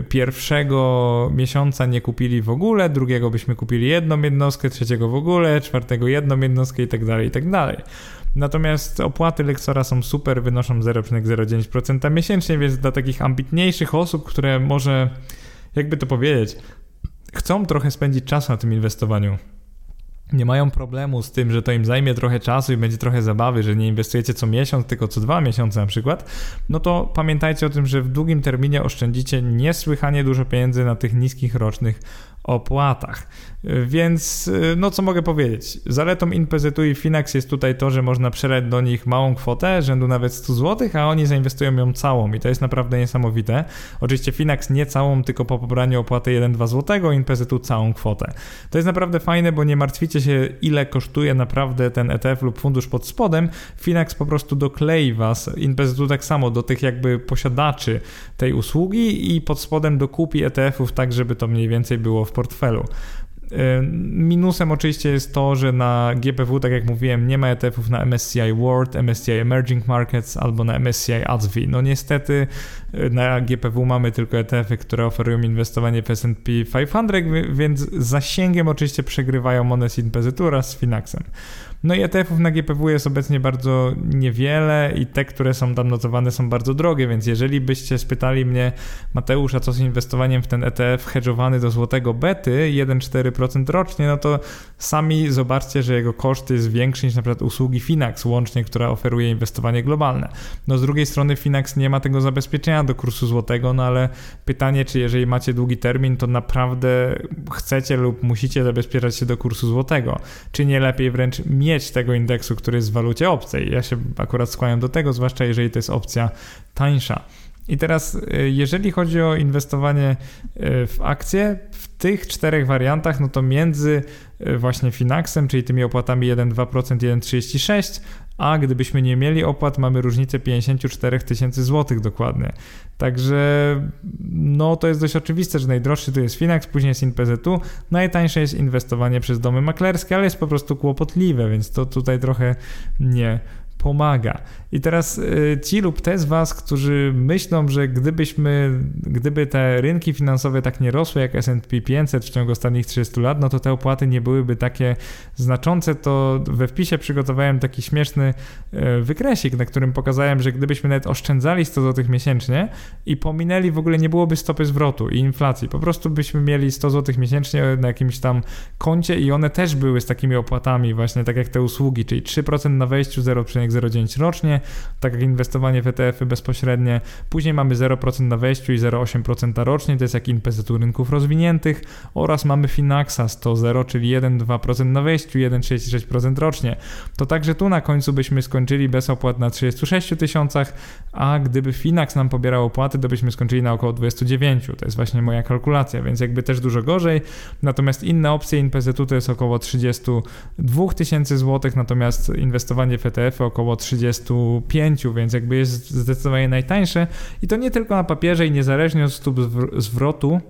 pierwszego miesiąca nie kupili w ogóle, drugiego byśmy kupili jedną jednostkę, trzeciego w ogóle, czwartego jedną jednostkę i tak dalej, i tak dalej. Natomiast opłaty lektora są super, wynoszą 0,09% miesięcznie, więc dla takich ambitniejszych osób, które może, jakby to powiedzieć, chcą trochę spędzić czas na tym inwestowaniu, nie mają problemu z tym, że to im zajmie trochę czasu i będzie trochę zabawy, że nie inwestujecie co miesiąc, tylko co dwa miesiące na przykład, no to pamiętajcie o tym, że w długim terminie oszczędzicie niesłychanie dużo pieniędzy na tych niskich rocznych opłatach. Więc no co mogę powiedzieć? Zaletą InPZU i Finax jest tutaj to, że można przeleć do nich małą kwotę, rzędu nawet 100 zł, a oni zainwestują ją całą i to jest naprawdę niesamowite. Oczywiście Finax nie całą, tylko po pobraniu opłaty 1-2 zł, InPZU całą kwotę. To jest naprawdę fajne, bo nie martwicie się ile kosztuje naprawdę ten ETF lub fundusz pod spodem. Finax po prostu doklei was, InPZU tak samo, do tych jakby posiadaczy tej usługi i pod spodem dokupi ETF-ów tak, żeby to mniej więcej było w portfelu. Minusem oczywiście jest to, że na GPW, tak jak mówiłem, nie ma ETF-ów na MSCI World, MSCI Emerging Markets albo na MSCI ADSV. No niestety na GPW mamy tylko ETF-y, które oferują inwestowanie w S&P 500, więc zasięgiem oczywiście przegrywają one z Inpezytu oraz z Finaxem. No i ETF-ów na GPW jest obecnie bardzo niewiele i te, które są tam notowane są bardzo drogie, więc jeżeli byście spytali mnie, Mateusz, a co z inwestowaniem w ten ETF hedżowany do złotego bety 1,4% rocznie, no to sami zobaczcie, że jego koszt jest większy niż na przykład usługi Finax łącznie, która oferuje inwestowanie globalne. No z drugiej strony Finax nie ma tego zabezpieczenia do kursu złotego, no ale pytanie, czy jeżeli macie długi termin, to naprawdę chcecie lub musicie zabezpieczać się do kursu złotego, czy nie lepiej wręcz mieć mieć tego indeksu, który jest w walucie obcej. Ja się akurat skłaniam do tego, zwłaszcza jeżeli to jest opcja tańsza. I teraz, y, jeżeli chodzi o inwestowanie y, w akcje, w tych czterech wariantach, no to między y, właśnie Finaxem, czyli tymi opłatami 1,2%, 1,36%, a gdybyśmy nie mieli opłat, mamy różnicę 54 tysięcy złotych dokładnie. Także no to jest dość oczywiste, że najdroższy tu jest Finax, później jest InPZU, najtańsze jest inwestowanie przez domy maklerskie, ale jest po prostu kłopotliwe, więc to tutaj trochę nie pomaga. I teraz y, ci lub te z Was, którzy myślą, że gdybyśmy, gdyby te rynki finansowe tak nie rosły jak S&P 500 w ciągu ostatnich 30 lat, no to te opłaty nie byłyby takie znaczące, to we wpisie przygotowałem taki śmieszny y, wykresik, na którym pokazałem, że gdybyśmy nawet oszczędzali 100 zł miesięcznie i pominęli w ogóle nie byłoby stopy zwrotu i inflacji, po prostu byśmy mieli 100 zł miesięcznie na jakimś tam koncie i one też były z takimi opłatami właśnie tak jak te usługi, czyli 3% na wejściu, 0,09 rocznie, tak jak inwestowanie w ETF-y bezpośrednie. Później mamy 0% na wejściu i 0,8% rocznie, to jest jak inwestytor rynków rozwiniętych oraz mamy Finaxa 100,0, czyli 1,2% na wejściu, 1,66% rocznie. To także tu na końcu byśmy skończyli bez opłat na 36 tysiącach, a gdyby Finax nam pobierał opłaty, to byśmy skończyli na około 29. To jest właśnie moja kalkulacja, więc jakby też dużo gorzej. Natomiast inne opcje InPZU to jest około 32 tysięcy złotych, natomiast inwestowanie w ETF y około 35, więc jakby jest zdecydowanie najtańsze i to nie tylko na papierze i niezależnie od stóp zwrotu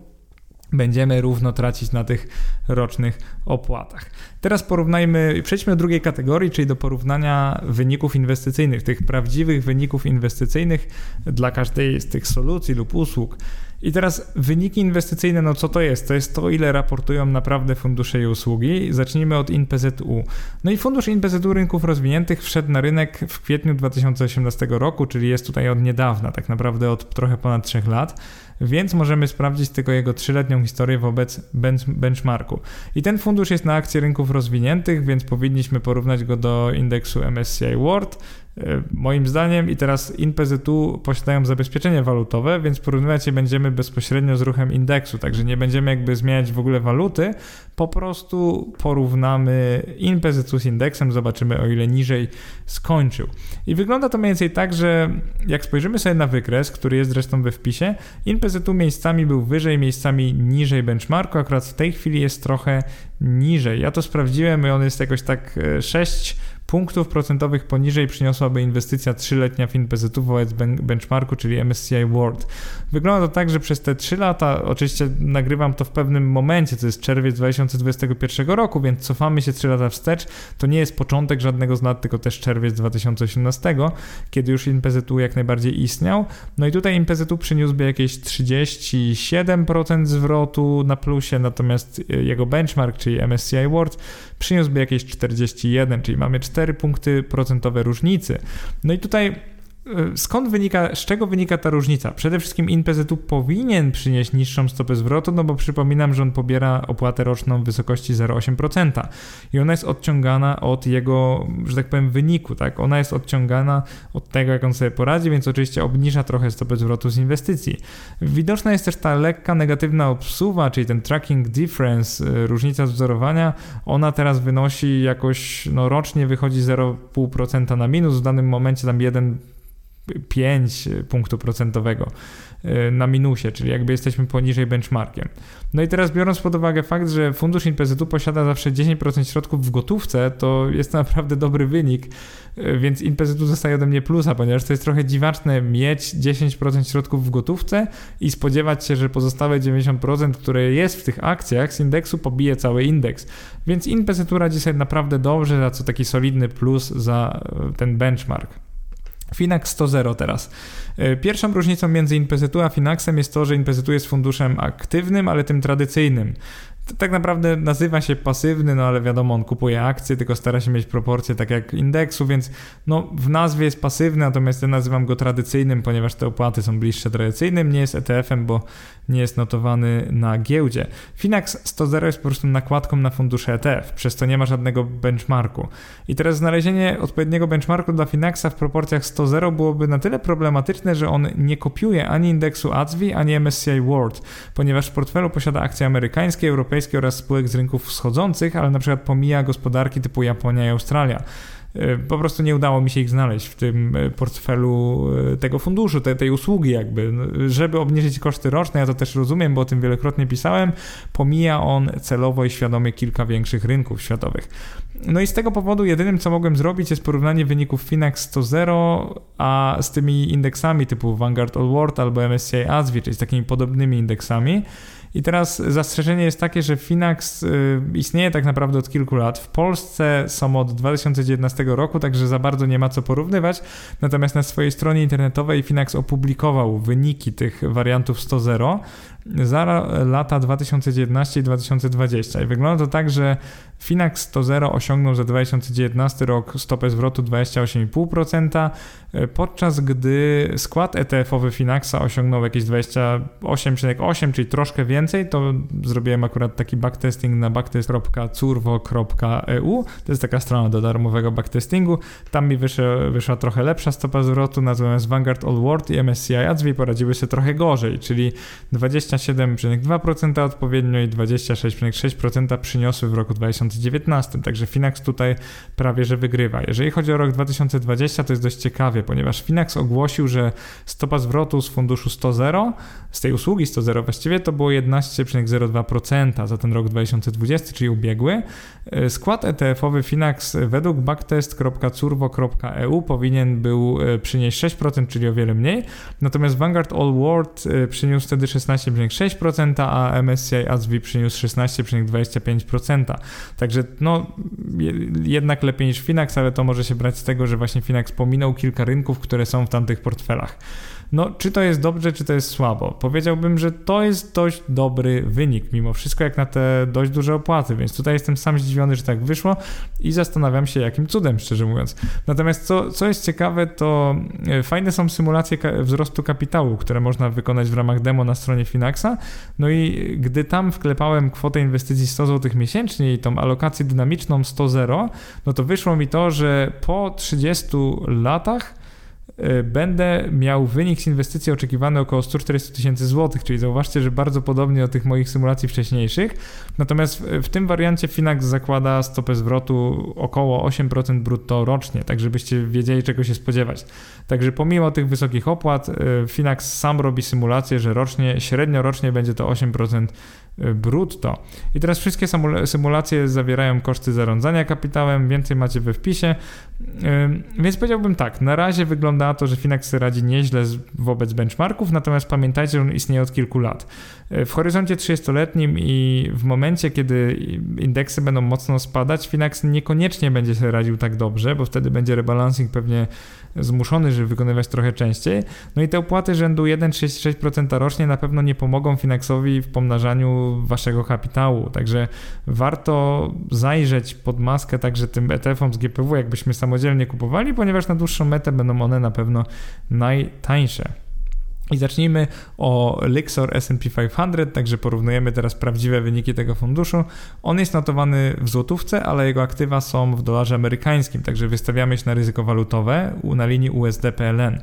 będziemy równo tracić na tych rocznych opłatach. Teraz porównajmy, przejdźmy do drugiej kategorii, czyli do porównania wyników inwestycyjnych, tych prawdziwych wyników inwestycyjnych dla każdej z tych solucji lub usług. I teraz wyniki inwestycyjne, no co to jest? To jest to, ile raportują naprawdę fundusze i usługi. Zacznijmy od InPZU. No i fundusz InPZU rynków rozwiniętych wszedł na rynek w kwietniu 2018 roku, czyli jest tutaj od niedawna, tak naprawdę od trochę ponad 3 lat więc możemy sprawdzić tylko jego trzyletnią historię wobec benchmarku. I ten fundusz jest na akcje rynków rozwiniętych, więc powinniśmy porównać go do indeksu MSCI World, moim zdaniem i teraz InPZU posiadają zabezpieczenie walutowe, więc porównywać je będziemy bezpośrednio z ruchem indeksu, także nie będziemy jakby zmieniać w ogóle waluty, po prostu porównamy InPZU z indeksem, zobaczymy o ile niżej skończył. I wygląda to mniej więcej tak, że jak spojrzymy sobie na wykres, który jest zresztą we wpisie, InPZU miejscami był wyżej, miejscami niżej benchmarku, akurat w tej chwili jest trochę niżej. Ja to sprawdziłem i on jest jakoś tak 6 e, punktów procentowych poniżej przyniosłaby inwestycja trzyletnia FinPZ wobec benchmarku, czyli MSCI World. Wygląda to tak, że przez te 3 lata, oczywiście nagrywam to w pewnym momencie, to jest czerwiec 2021 roku, więc cofamy się 3 lata wstecz. To nie jest początek żadnego z lat, tylko też czerwiec 2018, kiedy już InPZU jak najbardziej istniał. No i tutaj InPZU przyniósłby jakieś 37% zwrotu na plusie, natomiast jego benchmark, czyli MSCI World, przyniósłby jakieś 41, czyli mamy 4 punkty procentowe różnicy. No i tutaj skąd wynika, z czego wynika ta różnica? Przede wszystkim InPZU powinien przynieść niższą stopę zwrotu, no bo przypominam, że on pobiera opłatę roczną w wysokości 0,8% i ona jest odciągana od jego, że tak powiem, wyniku, tak? Ona jest odciągana od tego, jak on sobie poradzi, więc oczywiście obniża trochę stopę zwrotu z inwestycji. Widoczna jest też ta lekka negatywna obsuwa, czyli ten tracking difference, y, różnica wzorowania, ona teraz wynosi jakoś, no rocznie wychodzi 0,5% na minus, w danym momencie tam 1 5 punktu procentowego y, na minusie, czyli jakby jesteśmy poniżej benchmarkiem. No i teraz biorąc pod uwagę fakt, że fundusz INPZ posiada zawsze 10% środków w gotówce, to jest to naprawdę dobry wynik, y, więc INPZ dostaje ode mnie plusa, ponieważ to jest trochę dziwaczne mieć 10% środków w gotówce i spodziewać się, że pozostałe 90%, które jest w tych akcjach z indeksu pobije cały indeks. Więc INPZ radzi sobie naprawdę dobrze, za co taki solidny plus za y, ten benchmark. Finax 100.0 teraz. E, pierwszą różnicą między InPZU a Finaxem jest to, że InPZU jest funduszem aktywnym, ale tym tradycyjnym tak naprawdę nazywa się pasywny, no ale wiadomo, on kupuje akcje, tylko stara się mieć proporcje tak jak indeksu, więc no w nazwie jest pasywny, natomiast ja nazywam go tradycyjnym, ponieważ te opłaty są bliższe tradycyjnym, nie jest ETF-em, bo nie jest notowany na giełdzie. Finax 100.0 jest po prostu nakładką na fundusze ETF, przez to nie ma żadnego benchmarku. I teraz znalezienie odpowiedniego benchmarku dla Finaxa w proporcjach 100.0 byłoby na tyle problematyczne, że on nie kopiuje ani indeksu ADSWI, ani MSCI World, ponieważ w portfelu posiada akcje amerykańskie, europejskie oraz spółek z rynków wschodzących, ale na przykład pomija gospodarki typu Japonia i Australia. E, po prostu nie udało mi się ich znaleźć w tym e, portfelu e, tego funduszu, tej, tej usługi jakby. No, żeby obniżyć koszty roczne, ja to też rozumiem, bo o tym wielokrotnie pisałem, pomija on celowo i świadomie kilka większych rynków światowych. No i z tego powodu jedynym, co mogłem zrobić, jest porównanie wyników Finax 100.0 a z tymi indeksami typu Vanguard All World albo MSCI ASWI, czyli z takimi podobnymi indeksami. I teraz zastrzeżenie jest takie, że Finax y, istnieje tak naprawdę od kilku lat. W Polsce są od 2019 roku, także za bardzo nie ma co porównywać. Natomiast na swojej stronie internetowej Finax opublikował wyniki tych wariantów 100.0 za lata 2019 i 2020. I wygląda to tak, że Finax 100.0 osiągnął za 2019 rok stopę zwrotu 28,5%, podczas gdy skład ETF-owy Finaxa osiągnął jakieś 28,8%, czyli troszkę więcej. To zrobiłem akurat taki backtesting na backtest.curvo.eu. To jest taka strona do darmowego backtestingu. Tam mi wyszła, wyszła trochę lepsza stopa zwrotu, natomiast Vanguard All World i MSCI ADSV poradziły się trochę gorzej, czyli 27,2% odpowiednio i 26,6% przyniosły w roku 2020 2019, także Finax tutaj prawie że wygrywa. Jeżeli chodzi o rok 2020, to jest dość ciekawie, ponieważ Finax ogłosił, że stopa zwrotu z funduszu 100.0, z tej usługi 100.0 właściwie, to było 11,02% za ten rok 2020, czyli ubiegły. Skład ETF-owy Finax według backtest.curvo.eu powinien był e, przynieść 6%, czyli o wiele mniej, natomiast Vanguard All World e, przyniósł wtedy 16,6%, a MSCI ASV przyniósł 16,25%. Także no, jednak lepiej niż Finax, ale to może się brać z tego, że właśnie Finax pominął kilka rynków, które są w tamtych portfelach. No, czy to jest dobrze, czy to jest słabo? Powiedziałbym, że to jest dość dobry wynik, mimo wszystko, jak na te dość duże opłaty, więc tutaj jestem sam zdziwiony, że tak wyszło i zastanawiam się, jakim cudem, szczerze mówiąc. Natomiast co, co jest ciekawe, to e, fajne są symulacje wzrostu kapitału, które można wykonać w ramach demo na stronie Finaxa. No i gdy tam wklepałem kwotę inwestycji 100 zł miesięcznie i tą alokację dynamiczną 100-0, no to wyszło mi to, że po 30 latach będę miał wynik z inwestycji oczekiwany około 140 tysięcy złotych, czyli zauważcie, że bardzo podobnie do tych moich symulacji wcześniejszych. Natomiast w, w tym wariancie Finax zakłada stopę zwrotu około 8% brutto rocznie, tak żebyście wiedzieli czego się spodziewać. Także pomimo tych wysokich opłat, y, Finax sam robi symulację, że rocznie, średnio rocznie będzie to 8% y, brutto. I teraz wszystkie symulacje zawierają koszty zarządzania kapitałem, więcej macie we wpisie. Więc powiedziałbym tak, na razie wygląda na to, że Finax radzi nieźle wobec benchmarków, natomiast pamiętajcie, że on istnieje od kilku lat. W horyzoncie 30-letnim i w momencie, kiedy indeksy będą mocno spadać, Finax niekoniecznie będzie sobie radził tak dobrze, bo wtedy będzie rebalancing pewnie zmuszony, żeby wykonywać trochę częściej. No i te opłaty rzędu 1,36% rocznie na pewno nie pomogą Finaxowi w pomnażaniu waszego kapitału, także warto zajrzeć pod maskę także tym ETF-om z GPW, jakbyśmy samodzielnie kupowali, ponieważ na dłuższą metę będą one na pewno najtańsze. I zacznijmy o Lixor S&P 500, także porównujemy teraz prawdziwe wyniki tego funduszu. On jest notowany w złotówce, ale jego aktywa są w dolarze amerykańskim, także wystawiamy się na ryzyko walutowe na linii USD-PLN.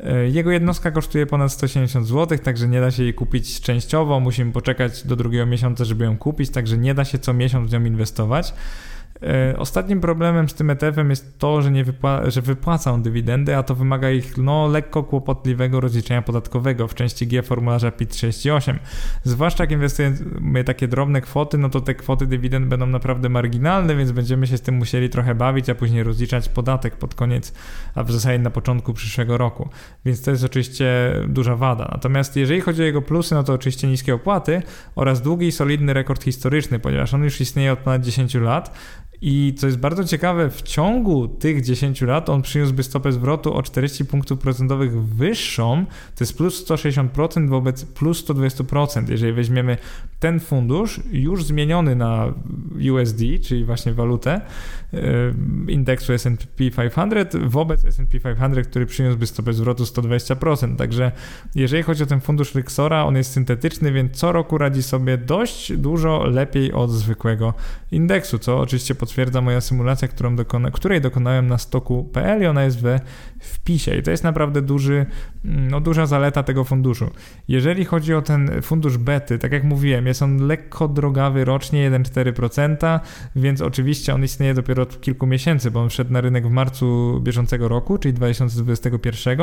E, jego jednostka kosztuje ponad 170 zł, także nie da się jej kupić częściowo. Musimy poczekać do drugiego miesiąca, żeby ją kupić, także nie da się co miesiąc w nią inwestować. E, ostatnim problemem z tym ETF-em jest to, że, nie wypła- że wypłacą dywidendy, a to wymaga ich no, lekko kłopotliwego rozliczenia podatkowego w części G formularza PIT-38. Zwłaszcza jak inwestujemy takie drobne kwoty, no to te kwoty dywidend będą naprawdę marginalne, więc będziemy się z tym musieli trochę bawić, a później rozliczać podatek pod koniec, a w zasadzie na początku przyszłego roku. Więc to jest oczywiście duża wada. Natomiast jeżeli chodzi o jego plusy, no to oczywiście niskie opłaty oraz długi i solidny rekord historyczny, ponieważ on już istnieje od ponad 10 lat. I co jest bardzo ciekawe, w ciągu tych 10 lat on przyniósłby stopę zwrotu o 40 punktów procentowych wyższą, to jest plus 160% wobec plus 120%. Jeżeli weźmiemy ten fundusz już zmieniony na USD, czyli właśnie walutę e, indeksu S&P 500 wobec S&P 500, który przyniósłby stopę zwrotu 120%. Także jeżeli chodzi o ten fundusz Rixora, on jest syntetyczny, więc co roku radzi sobie dość dużo lepiej od zwykłego indeksu, co oczywiście potwierdza moja symulacja, dokona, której dokonałem na stoku.pl i ona jest we wpisie. I to jest naprawdę duży, no, duża zaleta tego funduszu. Jeżeli chodzi o ten fundusz bety, tak jak mówiłem, jest on lekko drogawy rocznie, 1,4%, więc oczywiście on istnieje dopiero od kilku miesięcy, bo on wszedł na rynek w marcu bieżącego roku, czyli 2021,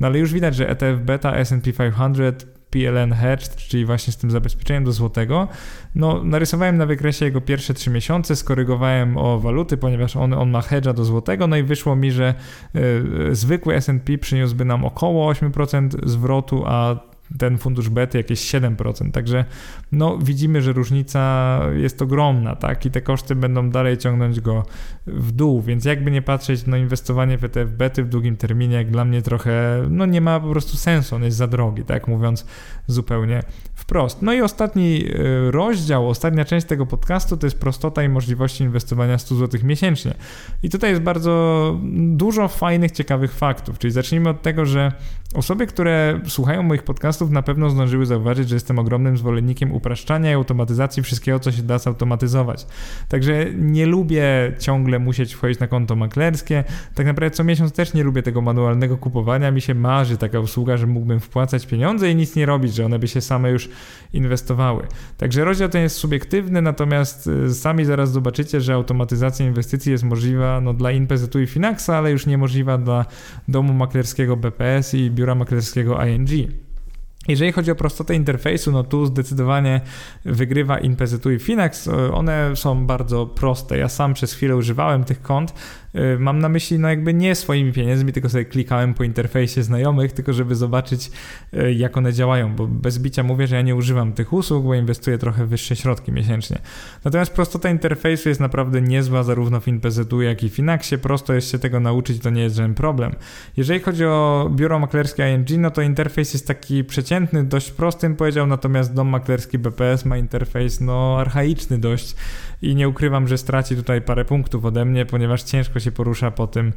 no ale już widać, że ETF beta S&P 500 PLN Hedged, czyli właśnie z tym zabezpieczeniem do złotego. No, narysowałem na wykresie jego pierwsze trzy miesiące, skorygowałem o waluty, ponieważ on, on ma hedge'a do złotego, no i wyszło mi, że y, zwykły S&P przyniósłby nam około 8% zwrotu, a ten fundusz bety jakieś 7%. Także no, widzimy, że różnica jest ogromna, tak? I te koszty będą dalej ciągnąć go w dół, więc jakby nie patrzeć, no inwestowanie w ETF bety w długim terminie, jak dla mnie trochę, no nie ma po prostu sensu, on jest za drogi, tak mówiąc zupełnie wprost. No i ostatni y, rozdział, ostatnia część tego podcastu to jest prostota i możliwości inwestowania 100 zł miesięcznie. I tutaj jest bardzo dużo fajnych, ciekawych faktów, czyli zacznijmy od tego, że osoby, które słuchają moich podcastów na pewno zdążyły zauważyć, że jestem ogromnym zwolennikiem upraszczania i automatyzacji wszystkiego, co się da zautomatyzować. Także nie lubię ciągle musieć wchodzić na konto maklerskie. Tak naprawdę co miesiąc też nie lubię tego manualnego kupowania. Mi się marzy taka usługa, że mógłbym wpłacać pieniądze i nic nie robić, że one by się same już inwestowały. Także rozdział ten jest subiektywny, natomiast y, sami zaraz zobaczycie, że automatyzacja inwestycji jest możliwa no, dla InPZU i Finaxa, ale już niemożliwa dla domu maklerskiego BPS i biura maklerskiego ING. Jeżeli chodzi o prostotę interfejsu, no tu zdecydowanie wygrywa InPZU i Finax. One są bardzo proste. Ja sam przez chwilę używałem tych kont, mam na myśli, no jakby nie swoimi pieniędzmi, tylko sobie klikałem po interfejsie znajomych, tylko żeby zobaczyć, y, jak one działają, bo bez bicia mówię, że ja nie używam tych usług, bo inwestuję trochę wyższe środki miesięcznie. Natomiast prostota interfejsu jest naprawdę niezła, zarówno w InPZU, jak i w Finaxie. Prosto jest się tego nauczyć, to nie jest żaden problem. Jeżeli chodzi o biuro maklerskie ING, no to interfejs jest taki przeciętny, dość prostym powiedział, natomiast dom maklerski BPS ma interfejs no archaiczny dość i nie ukrywam, że straci tutaj parę punktów ode mnie, ponieważ ciężko się porusza po tym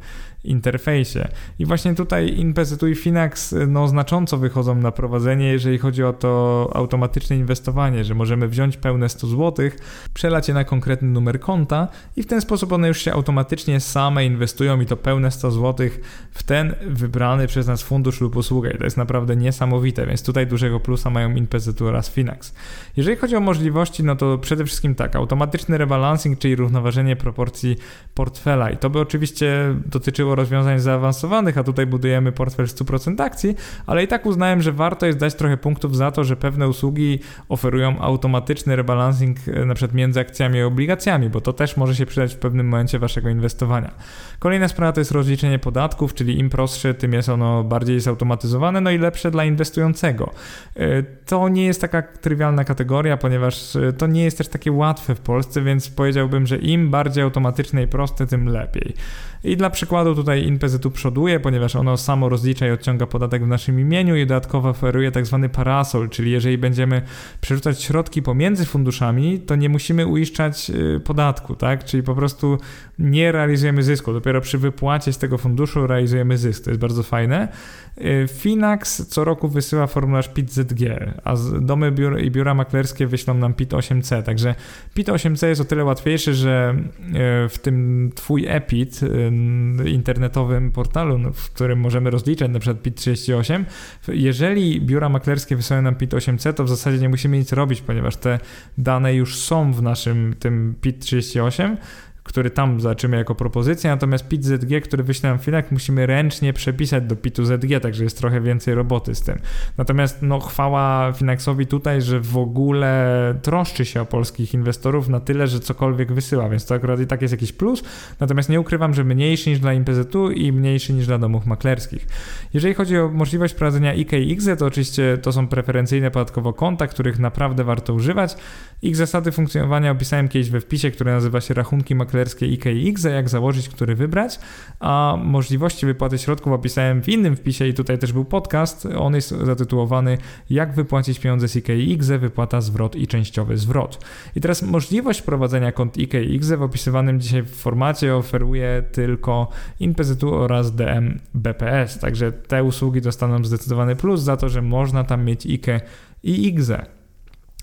interfejsie. I właśnie tutaj InPZU i Finax no, znacząco wychodzą na prowadzenie, jeżeli chodzi o to automatyczne inwestowanie, że możemy wziąć pełne 100 zł, przelać je na konkretny numer konta i w ten sposób one już się automatycznie same inwestują i to pełne 100 zł w ten wybrany przez nas fundusz lub usługę. I to jest naprawdę niesamowite, więc tutaj dużego plusa mają InPZU oraz Finax. Jeżeli chodzi o możliwości, no to przede wszystkim tak, automatyczny rebalancing, czyli równoważenie proporcji portfela i to by oczywiście dotyczyło rozwiązań zaawansowanych, a tutaj budujemy portfel 100% akcji, ale i tak uznałem, że warto jest dać trochę punktów za to, że pewne usługi oferują automatyczny rebalancing e, na przykład między akcjami i obligacjami, bo to też może się przydać w pewnym momencie waszego inwestowania. Kolejna sprawa to jest rozliczenie podatków, czyli im prostsze, tym jest ono bardziej zautomatyzowane, no i lepsze dla inwestującego. E, to nie jest taka trywialna kategoria, ponieważ e, to nie jest też takie łatwe w Polsce, więc powiedziałbym, że im bardziej automatyczne i proste, tym lepiej. I dla przykładu tutaj InPZU przoduje, ponieważ ono samo rozlicza i odciąga podatek w naszym imieniu i dodatkowo oferuje tak zwany parasol, czyli jeżeli będziemy przerzucać środki pomiędzy funduszami, to nie musimy uiszczać y, podatku, tak? Czyli po prostu nie realizujemy zysku. Dopiero przy wypłacie z tego funduszu realizujemy zysk. To jest bardzo fajne. Y, Finax co roku wysyła formularz PIT-ZG, a domy biur i biura maklerskie wyślą nam PIT-8C. Także PIT-8C jest o tyle łatwiejszy, że y, w tym twój EPIT, internetowym portalu, no, w którym możemy rozliczać na przykład PIT-38, jeżeli biura maklerskie wysyłają nam PIT-8C, to w zasadzie nie musimy nic robić, ponieważ te dane już są w naszym tym PIT-38, który tam zobaczymy jako propozycję, natomiast PIT ZG, który wyśle nam Finak, musimy ręcznie przepisać do PIT-u ZG, także jest trochę więcej roboty z tym. Natomiast no chwała Finaxowi tutaj, że w ogóle troszczy się o polskich inwestorów na tyle, że cokolwiek wysyła, więc to akurat i tak jest jakiś plus, natomiast nie ukrywam, że mniejszy niż dla imPZ-u i mniejszy niż dla domów maklerskich. Jeżeli chodzi o możliwość prowadzenia IK i IGZE, to oczywiście to są preferencyjne podatkowo konta, których naprawdę warto używać. Ich zasady funkcjonowania opisałem kiedyś we wpisie, który nazywa się rachunki maklerskie IK i IGZE, jak założyć, który wybrać, a możliwości wypłaty środków opisałem w innym wpisie i tutaj też był podcast. On jest zatytułowany Jak wypłacić pieniądze z IK i IGZE, wypłata zwrot i częściowy zwrot. I teraz możliwość prowadzenia kont IK i IGZE w opisywanym dzisiaj formacie oferuje tylko InPZU oraz DM BPS, także te usługi dostaną zdecydowany plus za to, że można tam mieć IK i IGZE.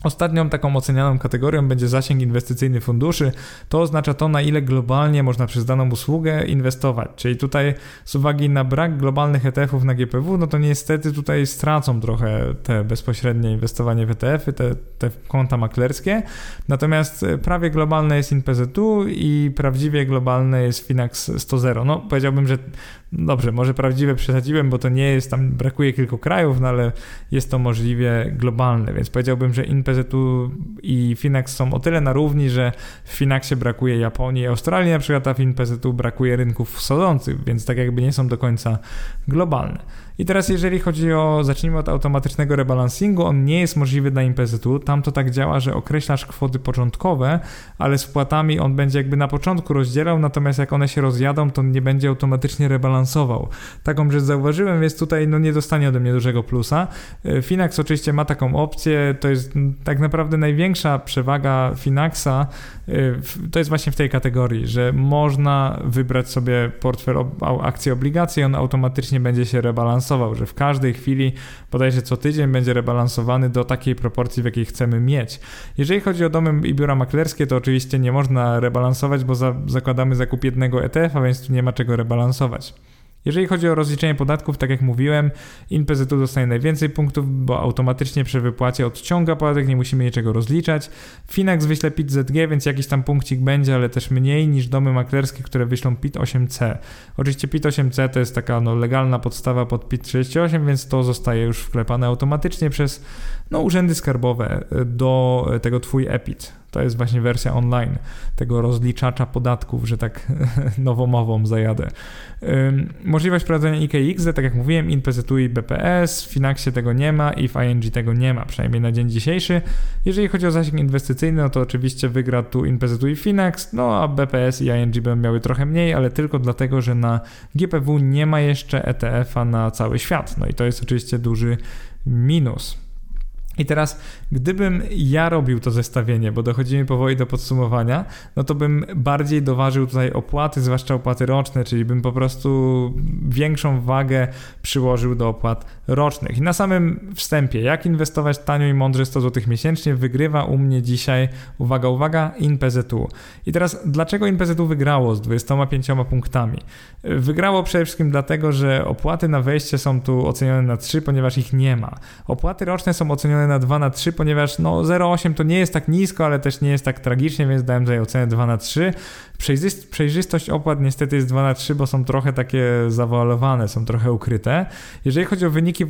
Ostatnią taką ocenianą kategorią będzie zasięg inwestycyjny funduszy. To oznacza to, na ile globalnie można przez daną usługę inwestować. Czyli tutaj z uwagi na brak globalnych ETF-ów na GPW, no to niestety tutaj stracą trochę te bezpośrednie inwestowanie w ETF-y, te, te konta maklerskie. Natomiast prawie globalne jest InPZU i prawdziwie globalne jest Finax 100. No powiedziałbym, że dobrze, może prawdziwe przesadziłem, bo to nie jest, tam brakuje kilku krajów, no ale jest to możliwie globalne, więc powiedziałbym, że InPZU i Finax są o tyle na równi, że w Finaxie brakuje Japonii i Australii na przykład, a w InPZU brakuje rynków wschodzących, więc tak jakby nie są do końca globalne. I teraz jeżeli chodzi o, zacznijmy od automatycznego rebalansingu, on nie jest możliwy dla impezytu. Tam to tak działa, że określasz kwoty początkowe, ale z płatami on będzie jakby na początku rozdzielał, natomiast jak one się rozjadą, to nie będzie automatycznie rebalansował. Taką rzecz zauważyłem, więc tutaj no nie dostanie ode mnie dużego plusa. E, Finax oczywiście ma taką opcję, to jest tak naprawdę największa przewaga Finaxa, e, to jest właśnie w tej kategorii, że można wybrać sobie portfel akcji obligacje, on automatycznie będzie się rebalansował rebalansował, że w każdej chwili, bodajże co tydzień, będzie rebalansowany do takiej proporcji, w jakiej chcemy mieć. Jeżeli chodzi o domy i biura maklerskie, to oczywiście nie można rebalansować, bo za, zakładamy zakup jednego ETF, a więc tu nie ma czego rebalansować. Jeżeli chodzi o rozliczenie podatków, tak jak mówiłem, InPZU dostaje najwięcej punktów, bo automatycznie przy wypłacie odciąga podatek, nie musimy niczego rozliczać. Finax wyśle PIT-ZG, więc jakiś tam punkcik będzie, ale też mniej niż domy maklerskie, które wyślą PIT-8C. Oczywiście PIT-8C to jest taka no, legalna podstawa pod PIT-38, więc to zostaje już wklepane automatycznie przez no, urzędy skarbowe do tego Twój EPIT. To jest właśnie wersja online tego rozliczacza podatków, że tak nowomową zajadę. Możliwość prowadzenia IKX, tak jak mówiłem, InPZU i BPS, w Finaxie tego nie ma i w ING tego nie ma, przynajmniej na dzień dzisiejszy. Jeżeli chodzi o zasięg inwestycyjny, no to oczywiście wygra tu InPZU i Finax, no a BPS i ING będą miały trochę mniej, ale tylko dlatego, że na GPW nie ma jeszcze ETF-a na cały świat. No i to jest oczywiście duży minus. I teraz, gdybym ja robił to zestawienie, bo dochodzimy powoli do podsumowania, no to bym bardziej doważył tutaj opłaty, zwłaszcza opłaty roczne, czyli bym po prostu większą wagę przyłożył do opłat rocznych. I na samym wstępie, jak inwestować tanio i mądrze 100 zł miesięcznie, wygrywa u mnie dzisiaj, uwaga, uwaga, InPZU. I teraz, dlaczego InPZU wygrało z 25 punktami? Wygrało przede wszystkim dlatego, że opłaty na wejście są tu ocenione na 3, ponieważ ich nie ma. Opłaty roczne są ocenione na 2 na 3, ponieważ no 0,8 to nie jest tak nisko, ale też nie jest tak tragicznie, więc dałem tutaj ocenę 2 na 3. Przejrzystość opłat niestety jest 2 na 3, bo są trochę takie zawoalowane, są trochę ukryte. Jeżeli chodzi o wyniki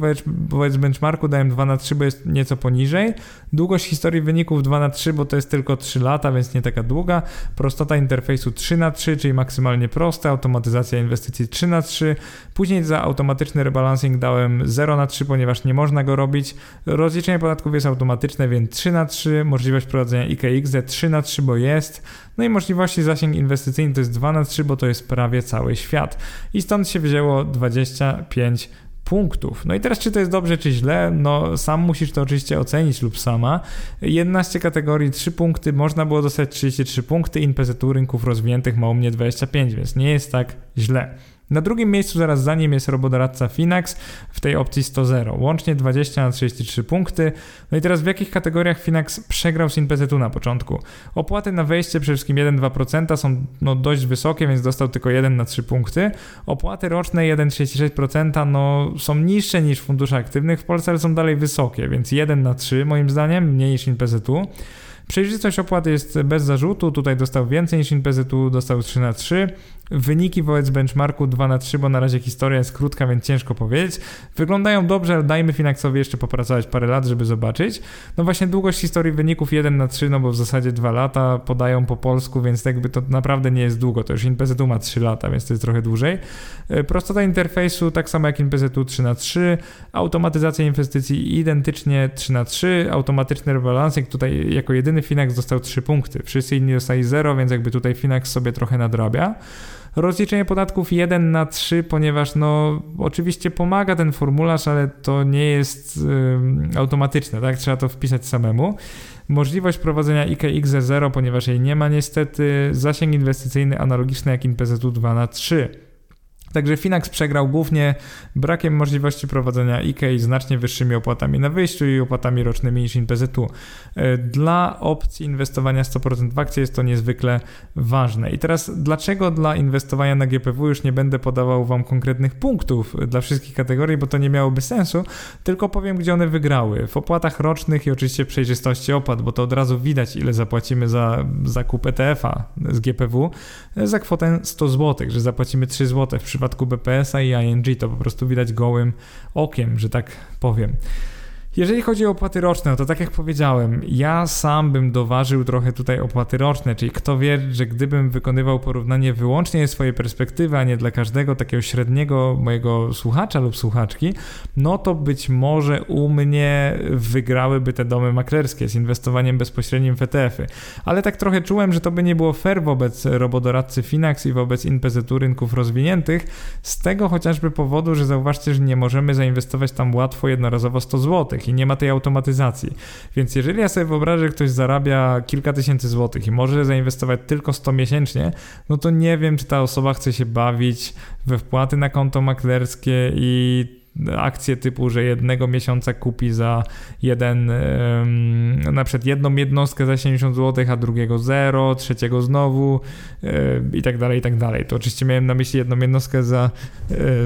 wobec benchmarku, dałem 2 na 3, bo jest nieco poniżej. Długość historii wyników 2 na 3, bo to jest tylko 3 lata, więc nie taka długa. Prostota interfejsu 3 na 3, czyli maksymalnie proste. Automatyzacja inwestycji 3 na 3. Później za automatyczny rebalancing dałem 0 na 3, ponieważ nie można go robić. Rozliczenie podatków jest automatyczne, więc 3 na 3. Możliwość prowadzenia IKX 3 na 3, bo jest. No i możliwości zasięg inwestycyjny to jest 2 na 3, bo to jest prawie cały świat. I stąd się wzięło 25 punktów. No i teraz, czy to jest dobrze, czy źle? No, sam musisz to oczywiście ocenić lub sama. 11 kategorii, 3 punkty, można było dostać 33 punkty, InPZU rynków rozwiniętych ma u mnie 25, więc nie jest tak źle. Na drugim miejscu zaraz za nim jest robodoradca Finax w tej opcji 100-0. Łącznie 20 na 33 punkty. No i teraz w jakich kategoriach Finax przegrał z InPZU na początku? Opłaty na wejście przede wszystkim 1-2% są no, dość wysokie, więc dostał tylko 1 na 3 punkty. Opłaty roczne 1,36% no, są niższe niż w funduszach aktywnych w Polsce, ale są dalej wysokie, więc 1 na 3 moim zdaniem, mniej niż InPZU. Przejrzystość opłat jest bez zarzutu, tutaj dostał więcej niż InPZU, dostał 3 na 3. Wyniki wobec benchmarku 2 na 3, bo na razie historia jest krótka, więc ciężko powiedzieć. Wyglądają dobrze, ale dajmy Finaxowi jeszcze popracować parę lat, żeby zobaczyć. No właśnie długość historii wyników 1 na 3, no bo w zasadzie 2 lata podają po polsku, więc jakby to naprawdę nie jest długo. To już InPZU ma 3 lata, więc to jest trochę dłużej. E, prostota interfejsu tak samo jak InPZU 3 na 3. Automatyzacja inwestycji identycznie 3 na 3. Automatyczny rebalancing tutaj jako jedyny Finax dostał 3 punkty. Wszyscy inni dostali 0, więc jakby tutaj Finax sobie trochę nadrabia. Rozliczenie podatków 1 na 3, ponieważ no oczywiście pomaga ten formularz, ale to nie jest y, automatyczne, tak? Trzeba to wpisać samemu. Możliwość prowadzenia IKX 0, ponieważ jej nie ma niestety. Zasięg inwestycyjny analogiczny jak InPZU 2 na 3. Także Finax przegrał głównie brakiem możliwości prowadzenia IKEA znacznie wyższymi opłatami na wyjściu i opłatami rocznymi niż InPZU. E, dla opcji inwestowania 100% w akcje jest to niezwykle ważne. I teraz dlaczego dla inwestowania na GPW już nie będę podawał Wam konkretnych punktów dla wszystkich kategorii, bo to nie miałoby sensu, tylko powiem, gdzie one wygrały. W opłatach rocznych i oczywiście przejrzystości opłat, bo to od razu widać, ile zapłacimy za zakup ETF-a z GPW e, za kwotę 100 zł, że zapłacimy 3 zł w przypadku przypadku BPS-a i ING to po prostu widać gołym okiem, że tak powiem. Jeżeli chodzi o opłaty roczne, no to tak jak powiedziałem, ja sam bym doważył trochę tutaj opłaty roczne, czyli kto wie, że gdybym wykonywał porównanie wyłącznie z swojej perspektywy, a nie dla każdego takiego średniego mojego słuchacza lub słuchaczki, no to być może u mnie wygrałyby te domy maklerskie z inwestowaniem bezpośrednim w ETF-y. Ale tak trochę czułem, że to by nie było fair wobec robodoradcy Finax i wobec InPZU rynków rozwiniętych, z tego chociażby powodu, że zauważcie, że nie możemy zainwestować tam łatwo jednorazowo 100 zł i nie ma tej automatyzacji. Więc jeżeli ja sobie wyobrażę, że ktoś zarabia kilka tysięcy złotych i może zainwestować tylko 100 miesięcznie, no to nie wiem, czy ta osoba chce się bawić we wpłaty na konto maklerskie i akcje typu, że jednego miesiąca kupi za jeden, na przykład jedną jednostkę za 70 zł, a drugiego 0, trzeciego znowu i tak dalej, i tak dalej. To oczywiście miałem na myśli jedną jednostkę za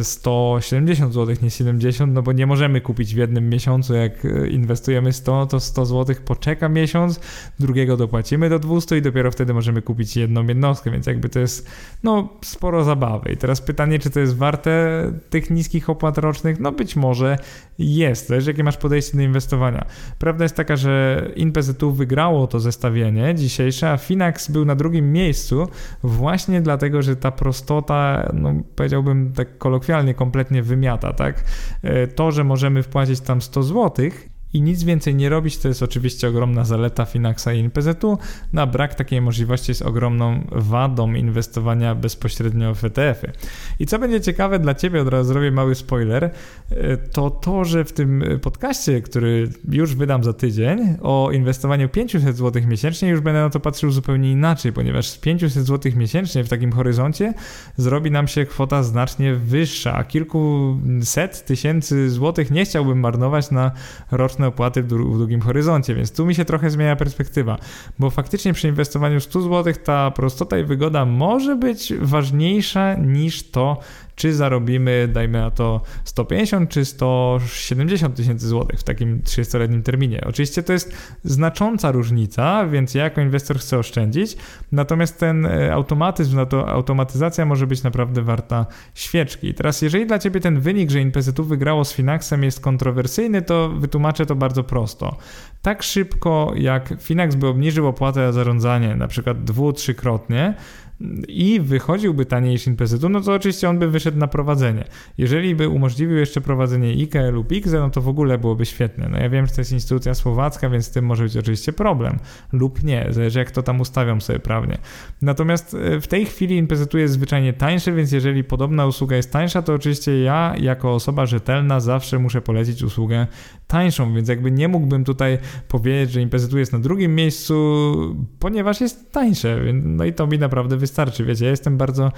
170 zł, nie 70, no bo nie możemy kupić w jednym miesiącu, jak e, inwestujemy 100, to 100 zł poczeka miesiąc, drugiego dopłacimy do 200 i dopiero wtedy możemy kupić jedną jednostkę, więc jakby to jest no sporo zabawy. I teraz pytanie, czy to jest warte tych niskich opłat rocznych? No być może jest, zależy jakie masz podejście do inwestowania. Prawda jest taka, że InPZU wygrało to zestawienie dzisiejsze, a Finax był na drugim miejscu właśnie dlatego, że ta prostota, no powiedziałbym tak kolokwialnie, kompletnie wymiata, tak? E, to, że możemy wpłacić tam 100 złotych i nic więcej nie robić, to jest oczywiście ogromna zaleta Finaxa i NPZ-u, no a brak takiej możliwości jest ogromną wadą inwestowania bezpośrednio w ETF-y. I co będzie ciekawe dla Ciebie, od razu zrobię mały spoiler, e, to to, że w tym podcaście, który już wydam za tydzień, o inwestowaniu 500 zł miesięcznie, już będę na to patrzył zupełnie inaczej, ponieważ z 500 zł miesięcznie w takim horyzoncie zrobi nam się kwota znacznie wyższa, a kilkuset tysięcy złotych nie chciałbym marnować na roczne opłaty w, długim horyzoncie, więc tu mi się trochę zmienia perspektywa, bo faktycznie przy inwestowaniu 100 zł ta prostota i wygoda może być ważniejsza niż to, czy zarobimy, dajmy na to 150 czy 170 tysięcy złotych w takim 30-letnim terminie. Oczywiście to jest znacząca różnica, więc ja jako inwestor chcę oszczędzić, natomiast ten e, automatyzm, to automatyzacja może być naprawdę warta świeczki. Teraz jeżeli dla Ciebie ten wynik, że InPZU wygrało z Finaxem jest kontrowersyjny, to wytłumaczę to bardzo prosto. Tak szybko jak Finax by obniżył opłatę za zarządzanie, na przykład dwu, trzykrotnie, i wychodziłby taniej niż InPZU, no to oczywiście on by wyszedł na prowadzenie. Jeżeli by umożliwił jeszcze prowadzenie IKE lub IKZE, no to w ogóle byłoby świetne. No ja wiem, że to jest instytucja słowacka, więc z tym może być oczywiście problem lub nie, zależy jak to tam ustawiam sobie prawnie. Natomiast e, w tej chwili InPZU jest zwyczajnie tańszy, więc jeżeli podobna usługa jest tańsza, to oczywiście ja jako osoba rzetelna zawsze muszę polecić usługę tańszą, więc jakby nie mógłbym tutaj powiedzieć, że InPZU jest na drugim miejscu, ponieważ jest tańsze, no i to mi naprawdę wystarczy, wiecie, ja jestem bardzo,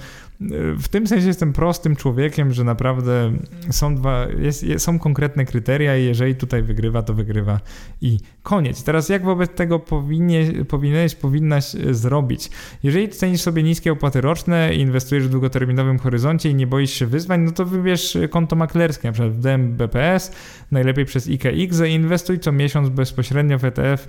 w tym sensie jestem prostym człowiekiem, że naprawdę są dwa, jest, są konkretne kryteria i jeżeli tutaj wygrywa, to wygrywa i koniec. Teraz jak wobec tego powinie, powinieneś, powinnaś e, zrobić? Jeżeli cenisz sobie niskie opłaty roczne i inwestujesz w długoterminowym horyzoncie i nie boisz się wyzwań, no to wybierz konto maklerskie, na przykład w DMBPS, najlepiej przez IKX, zainwestuj co miesiąc bezpośrednio w ETF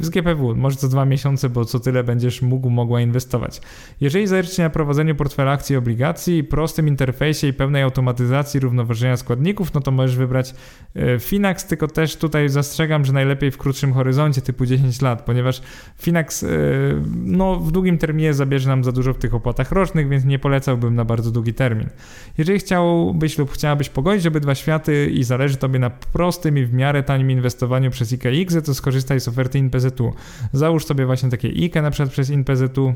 z GPW, może co dwa miesiące, bo co tyle będziesz mógł, mogła inwestować. Jeżeli zależy Ci na prowadzeniu portfela akcji i obligacji, prostym interfejsie i pełnej automatyzacji równoważenia składników, no to możesz wybrać e, Finax, tylko też tutaj zastrzegam, że najlepiej w krótszym horyzoncie typu 10 lat, ponieważ Finax e, no, w długim terminie zabierze nam za dużo w tych opłatach rocznych, więc nie polecałbym na bardzo długi termin. Jeżeli chciałbyś lub chciałabyś pogodzić obydwa światy i zależy Tobie na prostym i w miarę tanim inwestowaniu przez IKX, to skorzystaj z oferty InPZU. Załóż sobie właśnie takie IKE na przykład przez InPZU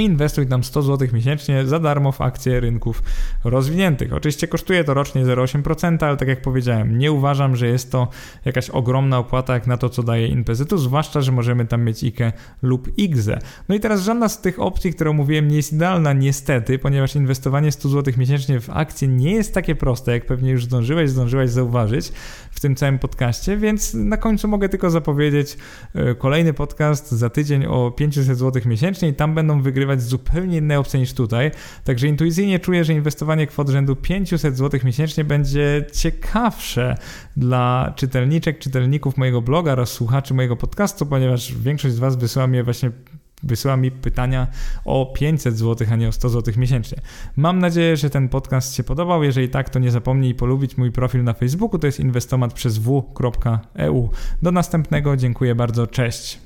Inwestuj tam 100 zł miesięcznie za darmo w akcje rynków rozwiniętych. Oczywiście kosztuje to rocznie 0,8%, ale tak jak powiedziałem, nie uważam, że jest to jakaś ogromna opłata jak na to, co daje InPZU, zwłaszcza, że możemy tam mieć IKE lub IGZE. No i teraz żadna z tych opcji, które mówiłem, nie jest idealna niestety, ponieważ inwestowanie 100 zł miesięcznie w akcje nie jest takie proste, jak pewnie już zdążyłeś, zdążyłaś zauważyć w tym całym podcaście, więc na końcu mogę tylko zapowiedzieć e, kolejny podcast za tydzień o 500 zł miesięcznie i tam będą wygrywać wygrywać zupełnie inne opcje niż tutaj. Także intuicyjnie czuję, że inwestowanie kwot rzędu 500 zł miesięcznie będzie ciekawsze dla czytelniczek, czytelników mojego bloga oraz słuchaczy mojego podcastu, ponieważ większość z Was wysyła mnie właśnie wysyła mi pytania o 500 zł, a nie o 100 zł miesięcznie. Mam nadzieję, że ten podcast się podobał. Jeżeli tak, to nie zapomnij polubić mój profil na Facebooku, to jest inwestomat przez w.eu. Do następnego, dziękuję bardzo, cześć.